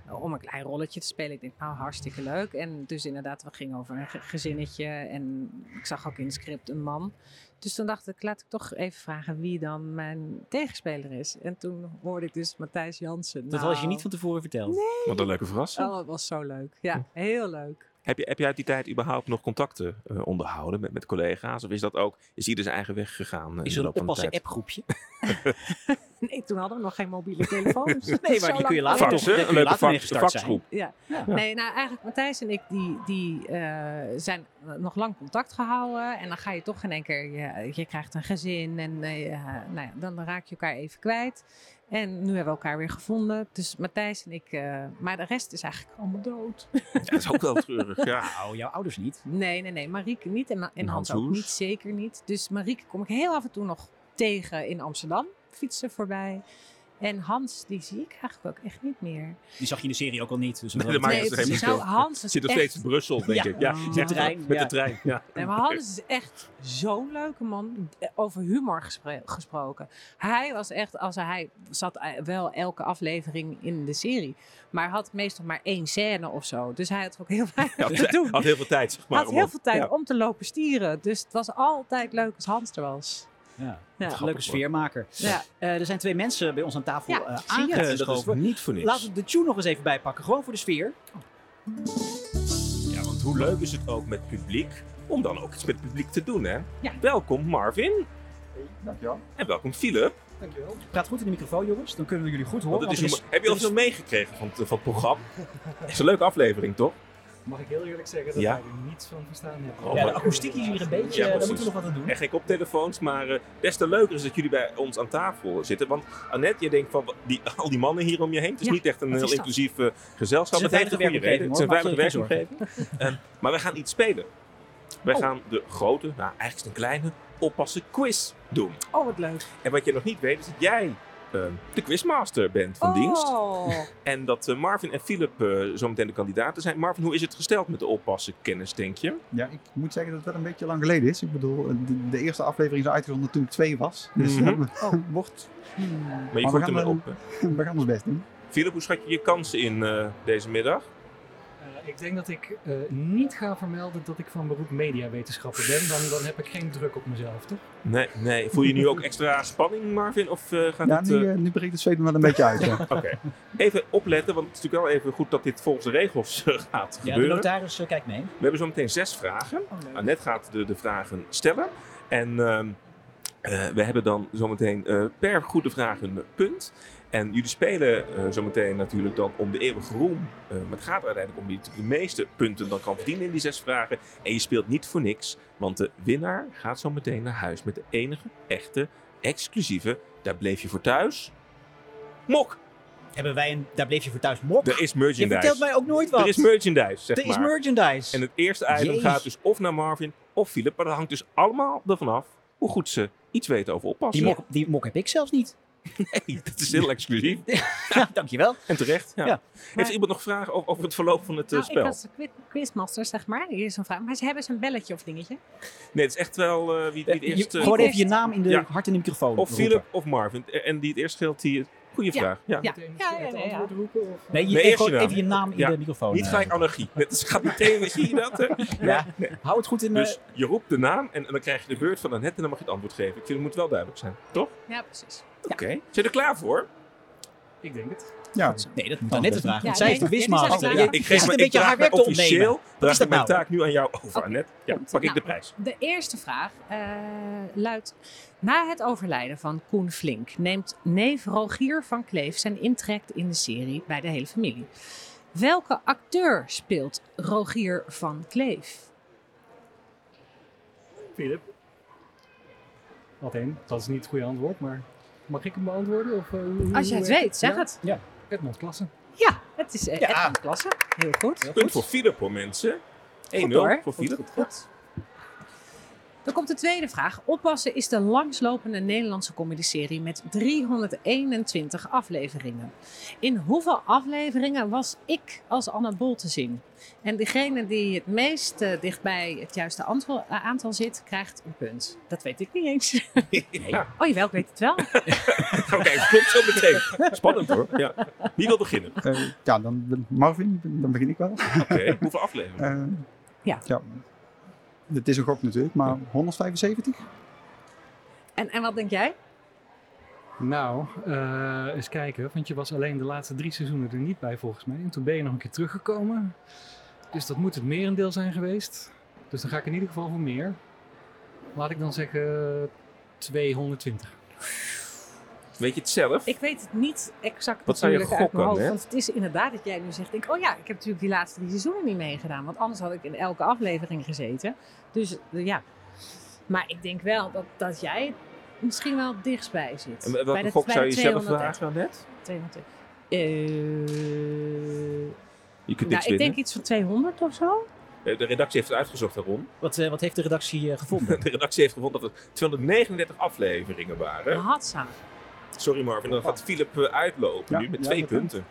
eh, om een klein rolletje te spelen. Ik denk, nou hartstikke leuk. En dus inderdaad, we gingen over een ge- gezinnetje en ik zag ook in het script een man. Dus toen dacht ik, laat ik toch even vragen wie dan mijn tegenspeler is. En toen hoorde ik dus Matthijs Jansen. Dat had je niet van tevoren verteld. Nee. Wat een leuke verrassing. Oh, het was zo leuk. Ja, heel leuk. Heb je, heb je uit die tijd überhaupt nog contacten eh, onderhouden met, met collega's? Of is dat ook, is ieder zijn eigen weg gegaan? eh, Is er een oppassen tijd? appgroepje? <laughs> Nee, toen hadden we nog geen mobiele telefoons. <laughs> Nee, maar die kun je later toch Een leuke faxgroep. Ja. Ja. Nee, nou eigenlijk Matthijs en ik die, die eh, zijn nog lang contact gehouden. En dan ga je toch in één keer, je, je krijgt een gezin en eh, nou ja, dan raak je elkaar even kwijt. En nu hebben we elkaar weer gevonden. Dus Matthijs en ik, eh, maar de rest is eigenlijk allemaal dood. dat is ook wel treurig, ja. <laughs> Nou, jouw ouders niet. Nee, nee, nee. Marieke niet en, Ma- en En Hans, Hans ook niet, zeker niet. Dus Marieke kom ik heel af en toe nog tegen in Amsterdam. Fietsen voorbij. En Hans, die zie ik eigenlijk ook echt niet meer. Die zag je in de serie ook al niet. Dus Nee, dat- maakt Nee, het Nou. Hans is Zit nog echt- steeds in Brussel, denk Ja. ik. Ja, Met de trein, Met de trein, ja. Nee, maar Hans is echt zo'n leuke man. Eh, Over humor gesproken. Hij was echt, als hij zat eh, wel elke aflevering in de serie. Maar had meestal maar één scène of zo. Dus hij had ook heel weinig <laughs> te doen. had heel veel tijd, zeg maar. had om heel veel tijd ja. om te lopen stieren. Dus het was altijd leuk als Hans er was. Ja, Ja. leuke sfeermaker. Ja. Eh, er zijn twee mensen bij ons aan tafel Ja, eh, je het? aangeschoven. Dat is niet voor niks. Laten we de tune nog eens even bijpakken. Gewoon voor de sfeer. Ja, want hoe leuk is het ook met publiek om dan ook iets met het publiek te doen, hè? Ja. Welkom Marvin. Dankjewel. En welkom Philip. Dankjewel. Praat goed in de microfoon, jongens. Dan kunnen we jullie goed horen. Want het is want een- heb je al veel meegekregen van het, van het programma? Het is een leuke aflevering, toch? Mag ik heel eerlijk zeggen dat Ja. ik er niets van verstaan heb? Oh, Ja, de akoestiek is hier een beetje, Ja, daar moeten we nog wat aan doen. En geen koptelefoons, maar eh, des te leuker is dat jullie bij ons aan tafel zitten. Want Annette, je denkt van die, <laughs> al die mannen hier om je heen. Het is Ja, niet echt een heel inclusief eh, gezelschap. Het heeft een goede reden. Het is een veilige werkomgeving. Eh, maar wij gaan iets spelen. Wij Oh. gaan de grote, nou eigenlijk een kleine, oppassen quiz doen. Oh, wat leuk. En wat je nog niet weet is dat jij eh, de quizmaster bent van dienst. Oh. En dat eh, Marvin en Philip eh, zometeen de kandidaten zijn. Marvin, hoe is het gesteld met de oppassen kennis, denk je? Ja, ik moet zeggen dat het wel een beetje lang geleden is. Ik bedoel, de, de eerste aflevering is uitgezonden toen ik twee was. Dus Mhm. dat <laughs> wordt... Maar je we voert gaan, hem eh, op. <laughs> We gaan ons best doen. Philip, hoe schat je je kansen in eh, deze middag? Ik denk dat ik eh, niet ga vermelden dat ik van beroep mediawetenschapper ben. Dan, dan heb ik geen druk op mezelf, toch? Nee, nee. Voel je nu ook extra spanning, Marvin? Of eh, gaat Ja, het... nu, eh, nu breekt het zweet me wel een beetje uit. Ja. <laughs> Oké. Even opletten, want het is natuurlijk wel even goed dat dit volgens de regels gaat Ja, de gebeuren. notaris eh, kijkt mee. We hebben zo meteen zes vragen. Oh. Annette gaat de, de vragen stellen. En ehm, eh, we hebben dan zometeen eh per goede vraag een punt. En jullie spelen eh, zometeen natuurlijk dan om de eeuwige roem. Eh, maar het gaat uiteindelijk om wie de meeste punten dan kan verdienen in die zes vragen. En je speelt niet voor niks, want de winnaar gaat zo meteen naar huis met de enige, echte, exclusieve, daar bleef je voor thuis, mok. Hebben wij een, daar bleef je voor thuis mok? Er is merchandise. Je vertelt mij ook nooit wat. Er is merchandise, zeg Er is merchandise. En het eerste item gaat dus of naar Marvin of Philip. Maar dat hangt dus allemaal ervan af hoe goed ze iets weten over oppassen. Die mok, die mok heb ik zelfs niet. <laughs> Nee, dat is heel exclusief. <laughs> ja, dankjewel. En terecht. Ja. Ja. Heeft iemand nog vragen over, over het verloop van het eh, Nou, spel? ik qui- quizmaster, zeg maar. Hier is een vraag. Maar ze hebben ze een belletje of dingetje? Nee, het is echt wel eh, wie, wie het Je- eerst... eh, gewoon even je naam in de Ja. hart in de microfoon Of roepen. Philip of Marvin. En die het eerst geldt, die Ja. vraag. Ja. Ja, ja, ja, nee, ja. Nee, je Nee, even, gewoon je naam. even je naam in Ja. de microfoon. Niet eh, gelijk anarchie. Het is- gaat meteen, zie je dat? hè? Ja, hou het goed in de... Dus je roept de naam en, en dan krijg je de beurt van Annette en dan mag je het antwoord geven. Ik vind het moet wel duidelijk zijn, toch? Ja, precies. Oké. Zijn je er klaar voor? Ik denk het. Ja. Nee, dat moet Annette vragen. Ja, Want zij is de wismaster. eigenlijk Ja, Ik geef een beetje haar werk te officieel draag is dat ik mijn nou? taak nu aan jou over, Annette. Ja, pak ik Nou, de prijs. De eerste vraag eh, luidt: Na het overlijden van Koen Flink neemt neef Rogier van Kleef zijn intrek in de serie bij de hele familie. Welke acteur speelt Rogier van Kleef? Philip. Wat heen? Dat is niet het goede antwoord, maar mag ik hem beantwoorden? Of, eh, Als je hoe het weet, zeg Ja? het. Ja, Edmond Klasse. Ja, het is eh, Ja. Edmond Klasse. Heel goed. Punt voor Philip hoor mensen. 1-0 Goed, hoor. voor Philip. Goed. Dan komt de tweede vraag. Oppassen is de langslopende Nederlandse comedyserie met 321 afleveringen. In hoeveel afleveringen was ik als Anna Bol te zien? En degene die het meest eh, dichtbij het juiste antwo- eh, aantal zit, krijgt een punt. Dat weet ik niet eens. <laughs> Ja. Oh jawel, ik weet het wel. <laughs> Oké, klopt zo meteen. Spannend hoor. Ja. Wie wil beginnen? Oké, Eh, ja, dan Marvin, dan begin ik wel. hoeveel afleveringen? Eh, Ja. Het is een gok natuurlijk, maar 175? En, en wat denk jij? Nou, eh, eens kijken, want je was alleen de laatste drie seizoenen er niet bij volgens mij. En toen ben je nog een keer teruggekomen. Dus dat moet het merendeel zijn geweest. Dus dan ga ik in ieder geval voor meer. Laat ik dan zeggen 220. Weet je het zelf? Ik weet het niet exact Wat zou je natuurlijk uit mijn gokken, hoofd. hè? Want het is inderdaad dat jij nu zegt, denk, oh ja, ik heb natuurlijk die laatste drie seizoenen niet meegedaan. Want anders had ik in elke aflevering gezeten. Dus eh, ja. Maar ik denk wel dat, dat jij misschien wel het dichtstbij zit. En welke Bij de- gok bij zou je zelf 230. vragen, Annette? 200. Eh, Je kunt nou, niks ik denk iets van 200 of zo. Eh, De redactie heeft het uitgezocht, Ron. Wat, eh, wat heeft de redactie gevonden? <laughs> De redactie heeft gevonden dat er 239 afleveringen waren. Hatsa. Sorry Marvin, dan gaat Philip eh, uitlopen Ja, nu met ja, twee punten.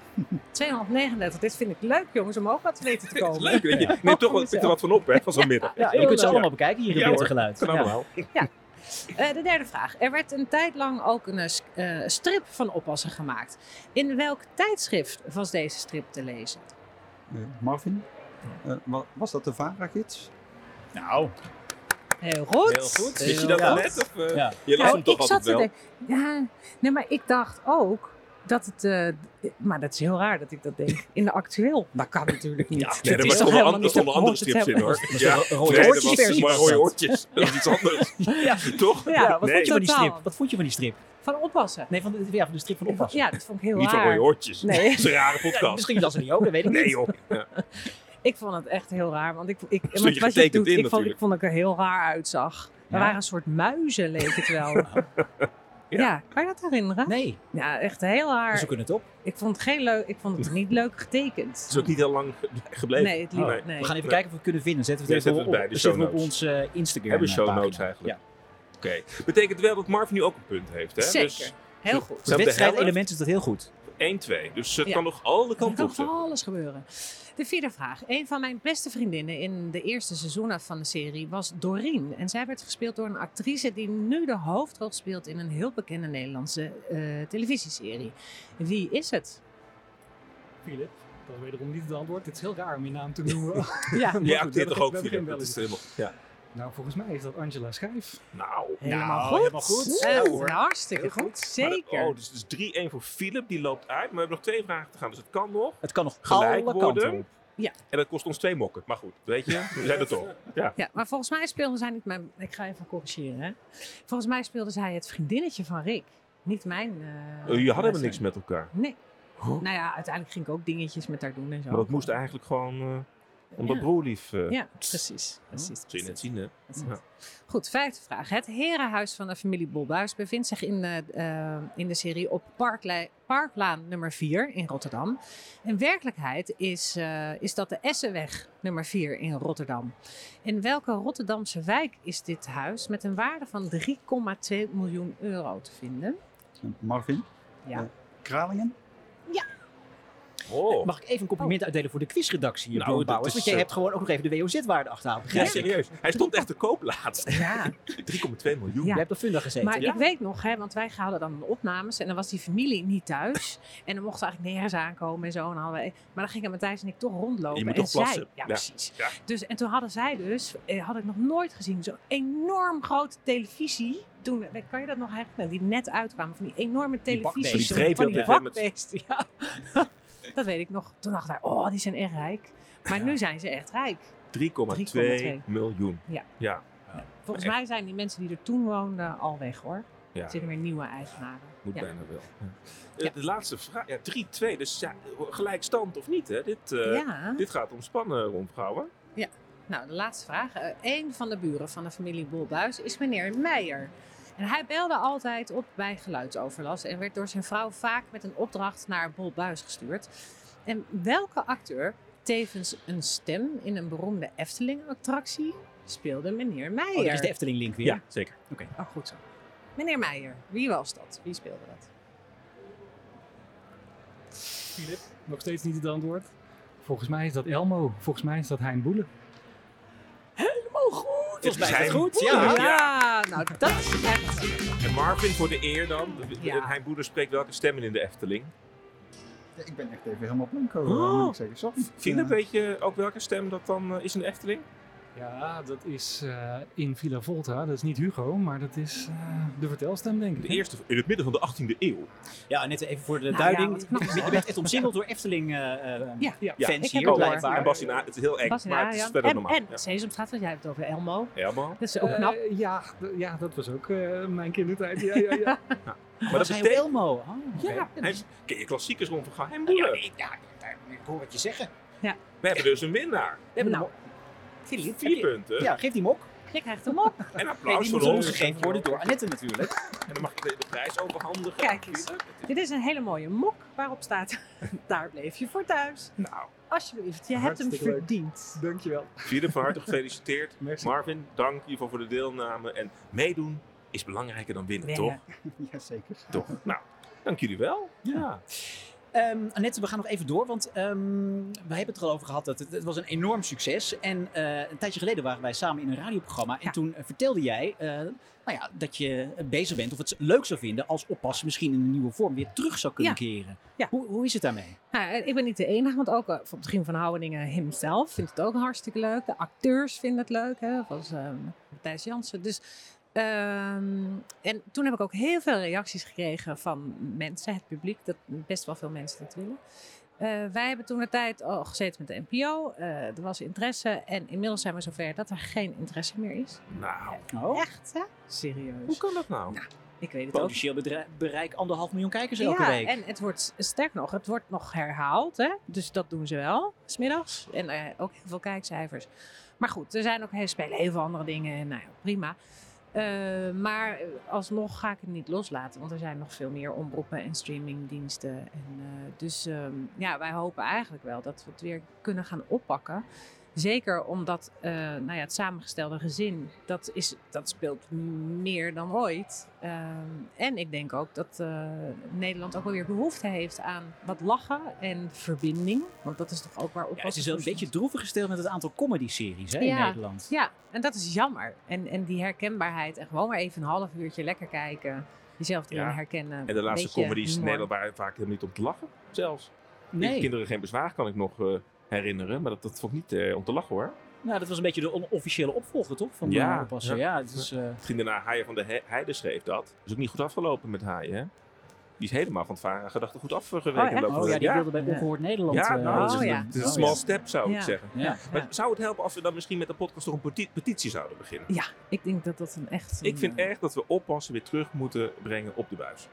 239, <laughs> dit vind ik leuk jongens, om ook wat te weten te <laughs> komen. Leuk, weet je. Neem toch pik er wat van op, hè, van zo'n middag. Ja, je kunt ze allemaal bekijken hier in en geluid. Kan Ja. allemaal. Eh, de derde vraag. Er werd een tijd lang ook een eh, strip van oppassen gemaakt. In welk tijdschrift was deze strip te lezen? Eh, Marvin? Wa- was dat de VARA-gids? Nou, Heel goed. Heel goed. Wist je dat al net? Of, eh, Ja. Je las Nou, hem toch ik altijd zat te wel? denken, ja, nee, maar ik dacht ook dat het, eh, maar dat is heel raar dat ik dat denk. In de actueel, dat kan natuurlijk niet. Ja, Dat nee, er is toch stonden helemaal an- niet te- andere te strips in hoor. Dat is Ja, een rode nee, dat was maar rode dat. oortjes. Dat is iets anders. <laughs> Ja. Toch? Ja, wat Nee. vond je van die strip? Wat vond je van die strip? Van oppassen. Nee, van de, ja, van de strip van oppassen. Ja, dat vond ik heel Niet van raar. rode oortjes. Nee. Dat is een rare Ja, podcast. misschien was ze niet ook, dat weet ik Nee niet. joh. Ja. Ik vond het echt heel raar, want ik, ik, <laughs> je wat je getekend doet, in ik, vond, ik vond dat ik er heel raar uitzag. We Ja? waren een soort muizen, leek het wel. <laughs> ja. kan je dat herinneren? Nee, Ja, echt heel raar. we zoeken het op. Ik vond het, geen leuk, ik vond het niet leuk getekend. Het is ook niet heel lang ge- gebleven. Nee, het liep, Nee. nee. We gaan even kijken of we het kunnen vinden. Zetten we Ja, het even zetten we op, het bij de we show op ons Instagram Hebben we show eh, notes pagina. eigenlijk? Ja. Oké. Betekent wel dat Marvin nu ook een punt heeft, hè? Zeker. Dus Heel goed. Zijn Voor we de wedstrijdelement is dat heel goed. 1-2. Dus het Ja. kan nog alle kanten kan op zitten. van alles gebeuren. De vierde vraag. Een van mijn beste vriendinnen in de eerste seizoenen van de serie was Doreen. En zij werd gespeeld door een actrice die nu de hoofdrol speelt in een heel bekende Nederlandse eh, televisieserie. Wie is het? Philip, dat is wederom niet het antwoord. Het is heel raar om je naam te noemen. <laughs> Ja. Je goed, acteert toch ook, Philip? Dat is helemaal... Ja. Nou, volgens mij is dat Angela Schijf. Nou. Helemaal Nou, goed. helemaal goed. Eh, Ja, hoor. hartstikke Heel goed. goed. Maar dat- Zeker. oh, dus het is 3-1 voor Philip. Die loopt uit. Maar we hebben nog twee vragen te gaan. Dus het kan nog. Het kan nog Gelijk alle worden. Ja. En dat kost ons twee mokken. Maar goed, weet je, we zijn er toch. <laughs> Ja. Ja, maar volgens mij speelde zij niet mijn... Ik ga even corrigeren. Hè. Volgens mij speelde zij het vriendinnetje van Rick. Niet mijn... eh, Oh, Jullie hadden helemaal niks met elkaar. Nee. Huh? Nou ja, uiteindelijk ging ik ook dingetjes met haar doen en zo. Maar dat moest eigenlijk gewoon uh, omdat Ja. broerlief. uh, Ja, precies. precies, zul je net zien, hè? Ja. Goed, vijfde vraag. Het herenhuis van de familie Bolbuis bevindt zich in de, eh, in de serie op Parklaan nummer 4 in Rotterdam. In werkelijkheid is, eh, is dat de Essenweg nummer 4 in Rotterdam. In welke Rotterdamse wijk is dit huis met een waarde van 3,2 miljoen euro te vinden? Marvin? Ja. Kralingen? Oh. Mag ik even een compliment uitdelen voor de quizredactie, Nou, nou, is, Want jij eh, hebt gewoon ook nog even de WOZ-waarde achterhaald. Ja, serieus. Hij stond echt te koop laatst. Ja. <laughs> 3,2 miljoen. Ja. Je hebt op Funda gezeten. Maar ja? ik weet nog, hè, want wij hadden dan opnames en dan was die familie niet thuis. <laughs> en dan mochten we eigenlijk nergens aankomen en zo. En dan hadden we, maar dan gingen Matthijs en ik toch rondlopen. Je moet en toch plassen. Zij, ja, Ja. precies. Ja. Dus, en toen hadden zij dus, eh, had ik nog nooit gezien, zo'n enorm grote televisie. Toen, kan je dat nog herinneren? Die net uitkwamen van die enorme Die televisie. Die van die hè, met- bakbeesten, <laughs> ja. Dat weet ik nog. Toen dacht ik, oh, die zijn echt rijk. Maar nu zijn ze echt rijk. 3,2 miljoen. Ja. Ja. Volgens mij zijn die mensen die er toen woonden al weg hoor. Ja. Er zitten weer nieuwe eigenaren. Moet bijna wel. Ja. Eh, De laatste vraag. Ja, 3-2. Dus ja, gelijkstand of niet, hè? Dit, eh, Ja. dit gaat om spannen rondvrouwen. Ja, nou de laatste vraag. Eh een van de buren van de familie Bolbuis is meneer Meijer. En hij belde altijd op bij geluidsoverlast en werd door zijn vrouw vaak met een opdracht naar Bolbuis gestuurd. En welke acteur, tevens een stem in een beroemde Efteling-attractie, speelde meneer Meijer? Oh, dat is de Efteling-link weer. Ja, zeker. Oké. Oh, goed zo. Meneer Meijer, wie was dat? Wie speelde dat? Filip, nog steeds niet het antwoord. Volgens mij is dat Elmo. Volgens mij is dat Hein Boelen. Volgens mij is het goed. Ja. Ja, nou dat is echt... En Marvin voor de eer dan. Ja. Hein Boeder spreekt welke stemmen in de Efteling? Ja, ik ben echt even helemaal blanco, Oh. moet ik zeggen. Sorry. Philip, Ja. weet je ook welke stem dat dan eh, is in de Efteling? Ja, dat is eh, in Villa Volta. Dat is niet Hugo, maar dat is eh, de vertelstem, denk ik. De eerste in het midden van de 18e eeuw. Ja, net even voor de Nou ja, duiding. wat knap. je bent echt omsingeld door Efteling eh, eh, Ja. Ja, hier, blijkbaar. En Bas het is heel eng, Bas en maar het is verder en, normaal. en Ja. Sesamstraat, want jij hebt het over Elmo. Helemaal. Dat is ook knap. Eh, ja, ja, dat was ook eh, mijn kindertijd. Ja, ja, ja. <laughs> Maar Was dat betekent... Elmo? Oh. Ja, hij ken je klassiekers rond van Ja, nee, ja, ik hoor wat je zeggen. Ja. We hebben dus een winnaar. We hebben Nou, Vier punten. Ja, geef die mok. je krijgt hem op. En applaus voor ons gegeven worden door Annette natuurlijk. En dan mag ik de, de prijs overhandigen. Kijk eens. Dit is een hele mooie mok waarop staat, <laughs> daar bleef je voor thuis. Nou, Alsjeblieft, je hebt hem Hartstikke leuk. verdiend. Dankjewel. Philip, van harte gefeliciteerd. <laughs> Merci. Marvin, dank geval voor de deelname. En meedoen is belangrijker dan winnen, Winnen. toch? <laughs> Jazeker. Toch? Nou, dank jullie wel. Ja. Ehm, Annette, we gaan nog even door, want ehm, we hebben het er al over gehad. Dat het, het was een enorm succes. En eh, een tijdje geleden waren wij samen in een radioprogramma. En Ja. toen eh, vertelde jij eh, nou ja, dat je bezig bent of het leuk zou vinden als oppas misschien in een nieuwe vorm weer terug zou kunnen Ja. keren. Ja. Hoe, hoe is het daarmee? Nou, ik ben niet de enige, want ook uh, Giem van Houweningen himself vindt het ook hartstikke leuk. De acteurs vinden het leuk, hè, zoals ehm Matthijs Jansen. Dus, ehm, en toen heb ik ook heel veel reacties gekregen van mensen, het publiek, dat best wel veel mensen dat willen. Eh, wij hebben toen de tijd al gezeten met de NPO. eh, er was interesse en inmiddels zijn we zover dat er geen interesse meer is. Nou, Oh, Echt, hè? Serieus. hoe kan dat nou? Ik weet het ook. potentieel bereik anderhalf miljoen kijkers elke ja, week. en het wordt, sterk nog, het wordt nog herhaald. Hè? Dus dat doen ze wel, smiddags. En eh, ook heel veel kijkcijfers. Maar goed, er zijn ook heel, spelen heel veel andere dingen. En nou ja, prima. Maar eh, alsnog ga ik het niet loslaten. Want er zijn nog veel meer omroepen en streamingdiensten. En, eh, dus ehm, ja, wij hopen eigenlijk wel dat we het weer kunnen gaan oppakken. Zeker omdat eh, nou ja, het samengestelde gezin, dat, is, dat speelt meer dan ooit. Ehm, en ik denk ook dat eh, Nederland ook wel weer behoefte heeft aan wat lachen en verbinding. Want dat is toch ook waar Ja, op het is wel een beetje droevig gesteld met het aantal comedy-series hè, in Ja. Nederland. Ja, en dat is jammer. En, en die herkenbaarheid en gewoon maar even een half uurtje lekker kijken. Jezelf erin Ja. herkennen. En de laatste comedies in. Nederland waren vaak helemaal niet om te lachen, zelfs. Nee. Kinderen geen bezwaar kan ik nog eh, herinneren, maar dat, dat vond ik niet eh, om te lachen hoor. Nou, dat was een beetje de onofficiële opvolger, toch? Van Ja, ja, oppassen. ja. Ja, het is, eh, Vrienden naar Haaien van de He- Heide schreef dat. is ook niet goed afgelopen met Haaien, hè? Die is helemaal van het varen gedachte goed afgeweken. Oh, oh ja, die wilde bij Ongehoord Nederland. Ja, eh, nou, het is, Oh, een- ja. het is een Oh, small ja. step zou ik zeggen. Ja. Maar zou het helpen als we dan misschien met de podcast toch een peti- petitie zouden beginnen? Ja, ik denk dat dat een echt... Ik vind echt dat we oppassen weer terug moeten brengen op de buis.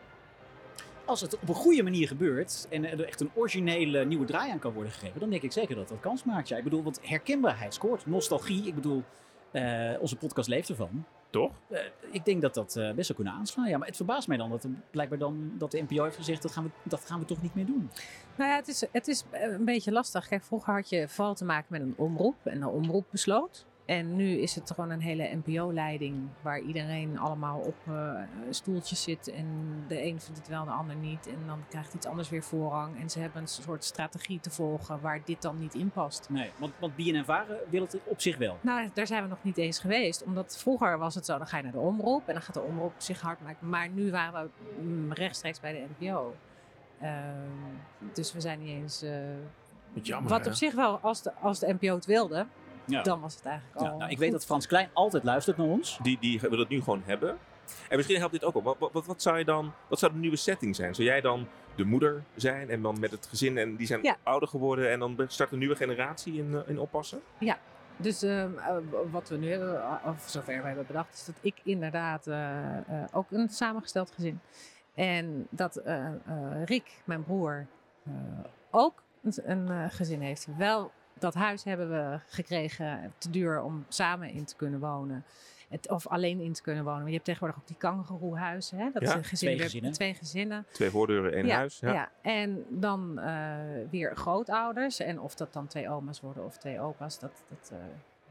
Als het op een goede manier gebeurt en er echt een originele nieuwe draai aan kan worden gegeven, dan denk ik zeker dat dat kans maakt. Ja, ik bedoel, want herkenbaarheid scoort. Nostalgie, ik bedoel, eh, onze podcast leeft ervan. Toch? Eh, ik denk dat dat eh, best zou kunnen aanslaan. Ja, maar het verbaast mij dan dat blijkbaar dan dat de NPO heeft gezegd dat gaan we, dat gaan we toch niet meer doen. Nou ja, het is, het is een beetje lastig. Kijk, vroeger had je vooral te maken met een omroep. En de omroep besloot. En nu is het gewoon een hele NPO-leiding waar iedereen allemaal op eh, stoeltjes zit. En de een vindt het wel, de ander niet. En dan krijgt iets anders weer voorrang. En ze hebben een soort strategie te volgen waar dit dan niet in past. Nee, want, want BNN-Varen wil het op zich wel. Nou, daar zijn we nog niet eens geweest. Omdat vroeger was het zo, dan ga je naar de omroep en dan gaat de omroep zich hard maken. Maar nu waren we mm, rechtstreeks bij de NPO. Ehm, dus we zijn niet eens... eh, Wat jammer, wat hè? op zich wel, als de, als de NPO het wilde, Ja. dan was het eigenlijk al Ja, nou, ik weet dat Frans Klein altijd luistert naar ons. Die, die wil het nu gewoon hebben. En misschien helpt dit ook op. Wat, wat- wat, wat zou je dan, wat zou de nieuwe setting zijn? Zou jij dan de moeder zijn en dan met het gezin en die zijn Ja. ouder geworden en dan start een nieuwe generatie in, eh, in oppassen? Ja, dus ehm, eh, wat we nu hebben, eh, of zover we hebben bedacht, is dat ik inderdaad eh, eh, ook een samengesteld gezin. En dat eh, eh, Rick, mijn broer, eh, ook een, een eh, gezin heeft. Wel, dat huis hebben we gekregen te duur om samen in te kunnen wonen. Het, of alleen in te kunnen wonen. Maar je hebt tegenwoordig ook die kangeroehuizen. Hè? Dat Ja, is een gezin, twee gezinnen. Twee gezinnen. Twee voordeuren, één ja, huis. Ja. En dan eh, weer grootouders. En of dat dan twee oma's worden of twee opa's, dat, dat eh,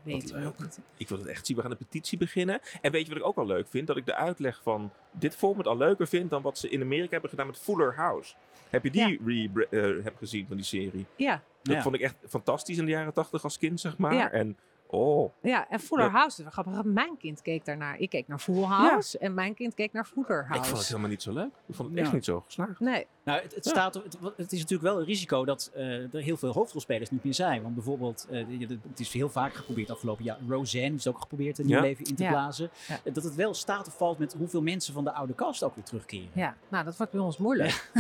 weten we niet. Ik wil het echt zien. We gaan een petitie beginnen. En weet je wat ik ook wel leuk vind? Dat ik de uitleg van dit format al leuker vind dan wat ze in Amerika hebben gedaan met Fuller House. Heb je die re- eh, heb gezien van die serie? Ja. Dat Ja. vond ik echt fantastisch in de jaren tachtig als kind, zeg maar. Ja. En oh, Ja, en Fuller Ja. House is wel grappig. Mijn kind keek daarnaar. Ik keek naar Full House en mijn kind keek naar Fuller House. ik vond het helemaal niet zo leuk. Ik vond het Ja. echt niet zo geslaagd. Nee. Nou, het, het, Ja. staat, het, het is natuurlijk wel een risico dat eh, er heel veel hoofdrolspelers niet meer zijn. Want bijvoorbeeld, eh, het is heel vaak geprobeerd afgelopen jaar. Roseanne is ook geprobeerd een nieuw Ja. leven in te Ja. blazen. Ja. Eh, Dat het wel staat of valt met hoeveel mensen van de oude kast ook weer terugkeren. Ja, nou dat wordt bij ons moeilijk.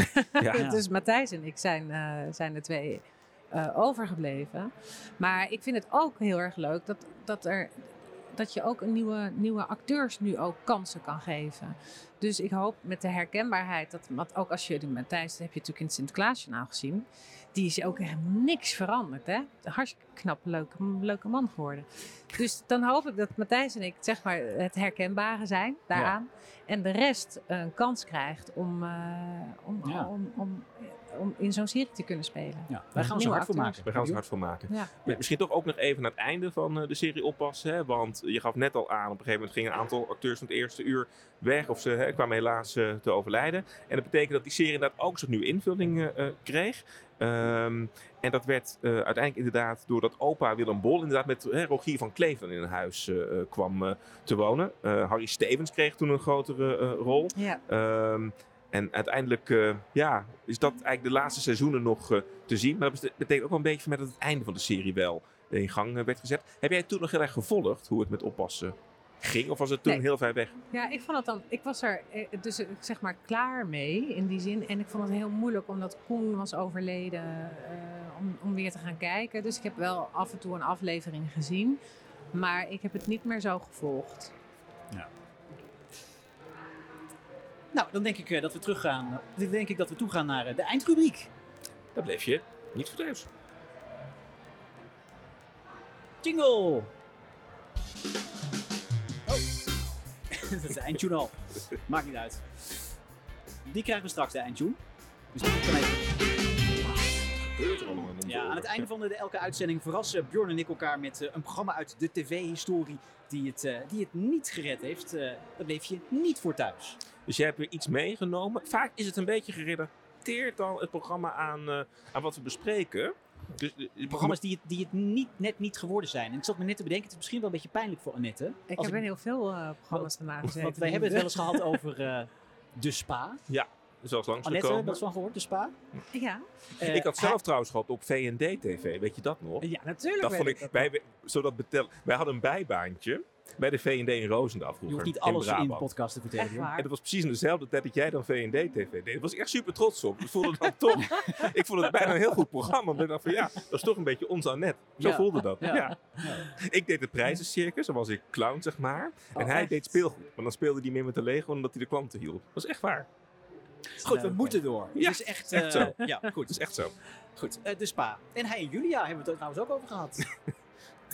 Ja. <laughs> dus Matthijs en ik zijn, eh, zijn de twee eh, overgebleven. Maar ik vind het ook heel erg leuk dat, dat, er, dat je ook een nieuwe, nieuwe acteurs nu ook kansen kan geven. Dus ik hoop met de herkenbaarheid, dat, want ook als je die Matthijs, dat heb je natuurlijk in het Sinterklaasjournaal gezien. Die is ook echt niks veranderd. Hè? Hartstikke knap, leuke, leuke man geworden. Dus dan hoop ik dat Matthijs en ik zeg maar, het herkenbare zijn daaraan. En de rest een kans krijgt om, eh, om, Ja. om, om, om in zo'n serie te kunnen spelen. Ja, wij gaan ons er Nieuwe hard voor maken. We gaan ons er hard voor maken. Ja. Misschien toch ook nog even naar het einde van eh, de serie oppassen. Hè? Want je gaf net al aan, op een gegeven moment gingen een aantal acteurs van het eerste uur weg. Of ze hè, kwamen helaas eh, te overlijden. En dat betekent dat die serie inderdaad ook zo'n nieuwe invulling eh, eh, kreeg. Ehm, en dat werd eh, uiteindelijk inderdaad doordat opa Willem Bol inderdaad met hè, Rogier van Kleef in een huis eh, eh, kwam te wonen. Eh, Harry Stevens kreeg toen een grotere eh, rol. Ja. Ehm, en uiteindelijk eh, ja, is dat eigenlijk de laatste seizoenen nog eh, te zien. Maar dat bete- betekent ook wel een beetje met dat het einde van de serie wel in gang eh, werd gezet. Heb jij toen nog heel erg gevolgd hoe het met oppassen ging? Of was het toen Nee. heel ver weg? Ja, ik vond het dan. Ik was er dus zeg maar klaar mee in die zin. En ik vond het heel moeilijk omdat Koen was overleden eh, om, om weer te gaan kijken. Dus ik heb wel af en toe een aflevering gezien. Maar ik heb het niet meer zo gevolgd. Nou, dan denk ik eh, dat we teruggaan. Dan denk ik dat we toegaan naar eh, de eindrubriek. Dat bleef je niet vergeefs. Jingle! Oh, <laughs> dat is de eindtune al. Maakt niet uit. Die krijgen we straks, de eindtune. Dus die kan even... Er Ja, aan het einde van de, elke uitzending verrassen Bjorn en ik elkaar met eh, een programma uit de tv-historie die het, eh, die het niet gered heeft. Eh daar bleef je niet voor thuis. Dus jij hebt weer iets meegenomen. Vaak is het een beetje gerelateerd dan het programma aan, eh, aan wat we bespreken. Dus, de- de Programma's die het, die het niet, net niet geworden zijn. En ik zat me net te bedenken, het is misschien wel een beetje pijnlijk voor Annette. Ik Als heb in heel veel eh, programma's te maken Want wij hebben het wel eens <laughs> gehad over eh, de spa. Ja, zoals Annette, langsgekomen. dat is van gehoord, de spa? Ja. Eh, ik had zelf trouwens gehad op V&D-TV, weet je dat nog? Ja, natuurlijk Dat weet vond ik ik, dat wij, zodat betel, wij hadden een bijbaantje bij de V&D in Roosendaal vroeger. Je hoeft niet alles in de podcast te vertellen. Echt joh. waar? En dat was precies in dezelfde tijd dat jij dan V&D-TV deed. Daar was ik echt super trots op. Ik voelde dat toch. <laughs> ik vond het bijna een heel goed programma. Omdat ik dacht van ja, dat is toch een beetje ons Annette. Zo Ja. voelde dat. Ja. Ja. Ik deed het prijzencircus, dan was ik clown zeg maar. En Oh, hij echt? deed speelgoed. Maar dan speelde hij meer met de Lego omdat hij de klanten hielp. Dat is echt waar. Goed, we moeten door. Ja, het is echt, echt eh, zo. Ja, goed. Dat is echt zo. goed. Eh, de spa. En hij en Julia hebben we het er trouwens ook over gehad. <laughs>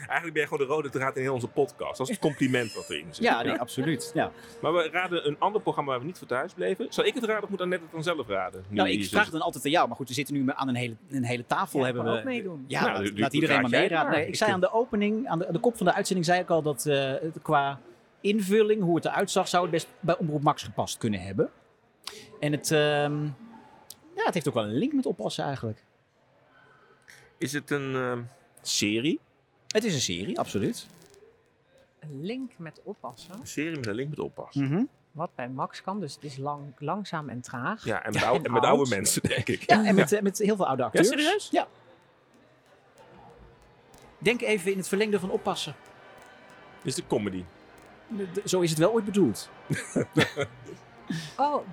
Eigenlijk ben je gewoon de rode draad in heel onze podcast. Dat is het compliment wat erin zit. Ja, nee, absoluut. Ja. Maar we raden een ander programma waar we niet voor thuis bleven. Zal ik het raden of moet Annette het dan zelf raden? Nu Nou, ik vraag het dan altijd aan jou. Maar goed, we zitten nu aan een hele, een hele tafel. hebben kan we, ook meedoen. Ja, Nou, laat, iedereen maar meeraden. Nee, ik zei aan de opening, aan de, aan de kop van de uitzending, zei ik al dat eh, qua invulling, hoe het eruit zag, zou het best bij Omroep Max gepast kunnen hebben. En het, ehm, ja, het heeft ook wel een link met oppassen eigenlijk. Is het een ehm, serie? Het is een serie, absoluut. Een link met oppassen. Een serie met een link met oppas. Mhm. Wat bij Max kan, dus het is lang, langzaam en traag. Ja, en <laughs> met, oude, en met oud. oude mensen, denk ik. Ja, en met, eh, met heel veel oude acteurs. serieus? Ja. Denk even in het verlengde van oppassen. Is de comedy. De- de- zo is het wel ooit bedoeld. <laughs> Oh,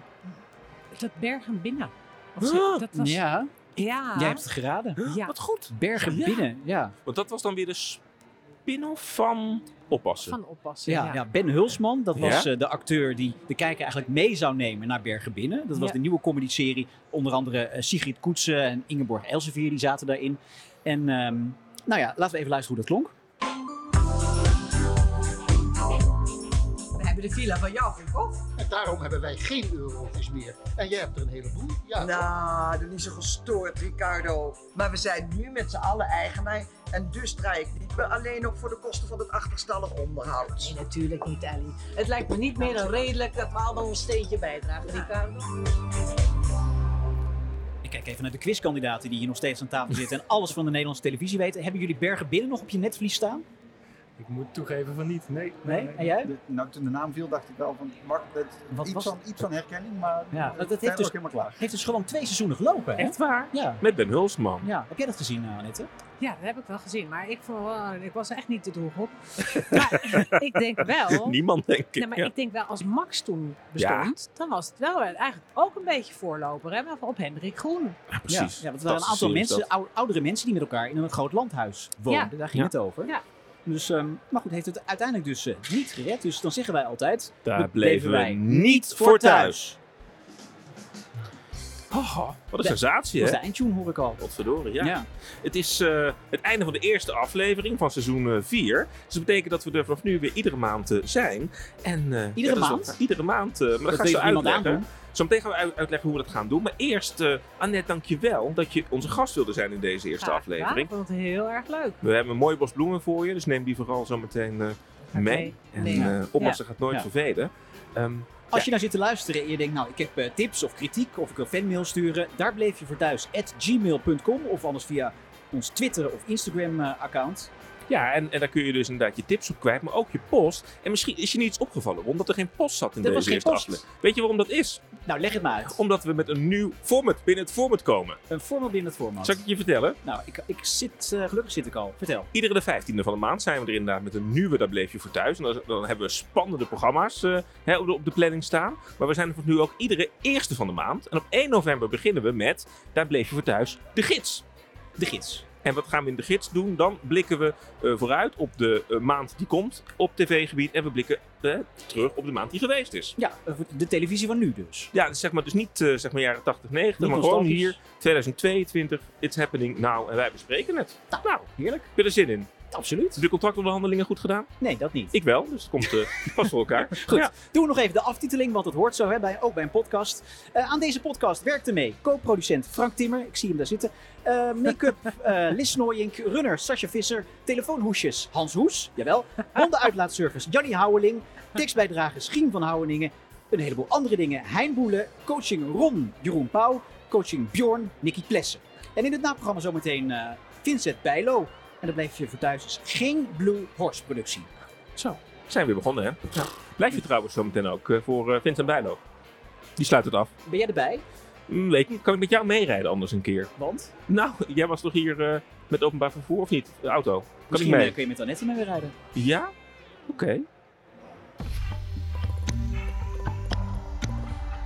dat Bergen binnen. Of Ah, zo, dat was... Ja, Ja. jij hebt het geraden. Ja. Wat goed. Bergen Ja. binnen, ja. Want dat was dan weer de spin-off van Oppassen. Van oppassen, Ja, ja. ja. Ben Hulsman, dat was Ja? eh, de acteur die de kijker eigenlijk mee zou nemen naar Bergen Binnen. Dat was Ja. de nieuwe comedy-serie. Onder andere eh, Sigrid Koetsen en Ingeborg Elsevier, die zaten daarin. En ehm, nou ja, laten we even luisteren hoe dat klonk. We hebben de villa van jou verkocht. Daarom hebben wij geen euro's meer. En jij hebt er een heleboel. Ja, Nou, doe niet zo gestoord, Ricardo. Maar we zijn nu met z'n allen eigenaar. En dus draai ik niet meer alleen ook voor de kosten van het achterstallig onderhoud. Nee, natuurlijk niet, Ellie. Het lijkt me niet meer dan redelijk dat we allemaal ons steentje bijdragen, Ricardo. Ik kijk even naar de quizkandidaten die hier nog steeds aan tafel zitten en alles van de Nederlandse televisie weten. Hebben jullie Bergen Binnen nog op je netvlies staan? Ik moet toegeven van niet. Nee. Nee? En jij? De- nou, toen de naam viel, dacht ik wel van, mag dat Wat iets, was van, iets van herkenning, maar Ja, het dat heeft dus, helemaal klaar. heeft dus gewoon twee seizoenen gelopen. Hè? Echt waar? Ja. Met Ben Hulsman. ja. Heb jij dat gezien, eh, Annette? Ja, dat heb ik wel gezien. Maar ik, vond ik was echt niet de doelgroep. <laughs> maar ik denk wel... <laughs> Niemand, denk ik. Nee, maar ja. ik denk wel, als Max toen bestond, dan was het wel eigenlijk ook een beetje voorloper. Hè? Maar op Hendrik Groen. Ja, precies. Ja, ja want er waren een Dat aantal mensen, dat. ou- oudere mensen die met elkaar in een groot landhuis woonden. Ja. Daar ging Ja. het over. Ja. Dus, ehm, maar goed, heeft het uiteindelijk dus eh, niet gered. Dus dan zeggen wij altijd, Daar bleven wij niet voor thuis. Oh, wat een De- sensatie, Dat hè? is de eindtune, hoor ik al. Godverdorie, ja. Ja. Het is eh, het einde van de eerste aflevering van seizoen 4. Dus dat betekent dat we er vanaf nu weer iedere maand eh, zijn. En, eh, ja, Iedere dat is maand? iedere maand. eh, maar dat Dat niemand uitleggen. Zometeen gaan we uit- uitleggen hoe we dat gaan doen. Maar eerst, eh Annette, dank je wel dat je onze gast wilde zijn in deze eerste Graag aflevering. Ik vond het heel erg leuk. We hebben een mooi bos bloemen voor je, dus neem die vooral zometeen eh mee. En nee. eh oppassen Ja. gaat nooit Ja. vervelen. Ehm, Als je nou zit te luisteren en je denkt, nou, ik heb eh, tips of kritiek of ik wil fanmail sturen, daar bleef je voor thuis at gmail.com of anders via ons Twitter of Instagram eh, account. Ja, en, en daar kun je dus inderdaad je tips op kwijt, maar ook je post. En misschien is je niet iets opgevallen, omdat er geen post zat in Er deze was geen eerste post. aflevering. Weet je waarom dat is? Nou, leg het maar uit. Omdat we met een nieuw format binnen het format komen. Een format binnen het format. Zal ik het je vertellen? Nou, ik, ik zit, eh, gelukkig zit ik al. Vertel. Iedere de 15e van de maand zijn we er inderdaad met een nieuwe Daar bleef je voor thuis. En dan, dan hebben we spannende programma's eh, hè, op, de, op de planning staan. Maar we zijn er voor nu ook iedere eerste van de maand. En op 1 november beginnen we met Daar bleef je voor thuis, de gids. De gids. En wat gaan we in de gids doen? Dan blikken we eh, vooruit op de eh, maand die komt op tv-gebied. En we blikken eh, terug op de maand die geweest is. Ja, de televisie van nu dus. Ja, dus zeg maar, dus niet zeg maar jaren 80, 90, Niet maar gewoon hier 2022. It's happening now. En wij bespreken het. Nou, heerlijk. Heb je er zin in? Absoluut. Je contractonderhandelingen goed gedaan? Nee, dat niet. Ik wel, dus het komt eh <laughs> vast voor elkaar. Goed, Ja. doen we nog even de aftiteling, want dat hoort zo, hè, bij, ook bij een podcast. Eh, aan deze podcast werkte mee co-producent Frank Timmer, ik zie hem daar zitten. Eh, Make-up <laughs> eh Lis Nooyink, runner Sascha Visser, telefoonhoesjes Hans Hoes, jawel. Hondenuitlaatservice Jannie Houweling, tekstbijdrage Schien van Houweningen. Een heleboel andere dingen, Hein Boelen, coaching Ron Jeroen Pauw, coaching Bjorn Nicky Plessen. En in het naprogramma zometeen eh Vincent Bijlo. En dat blijf je voor thuis, is geen Blue Horse productie. Zo, zijn we weer begonnen hè? Ja. Blijf je trouwens zometeen ook eh, voor eh, Vincent Bijlo. Die sluit het af. Ben jij erbij? Hm, weet ik niet, kan ik met jou meerijden anders een keer? Want? Nou, <laughs> jij was toch hier eh, met openbaar vervoer of niet? De auto. Kan Misschien ik mee? kun je met Annette mee rijden. Ja? Oké.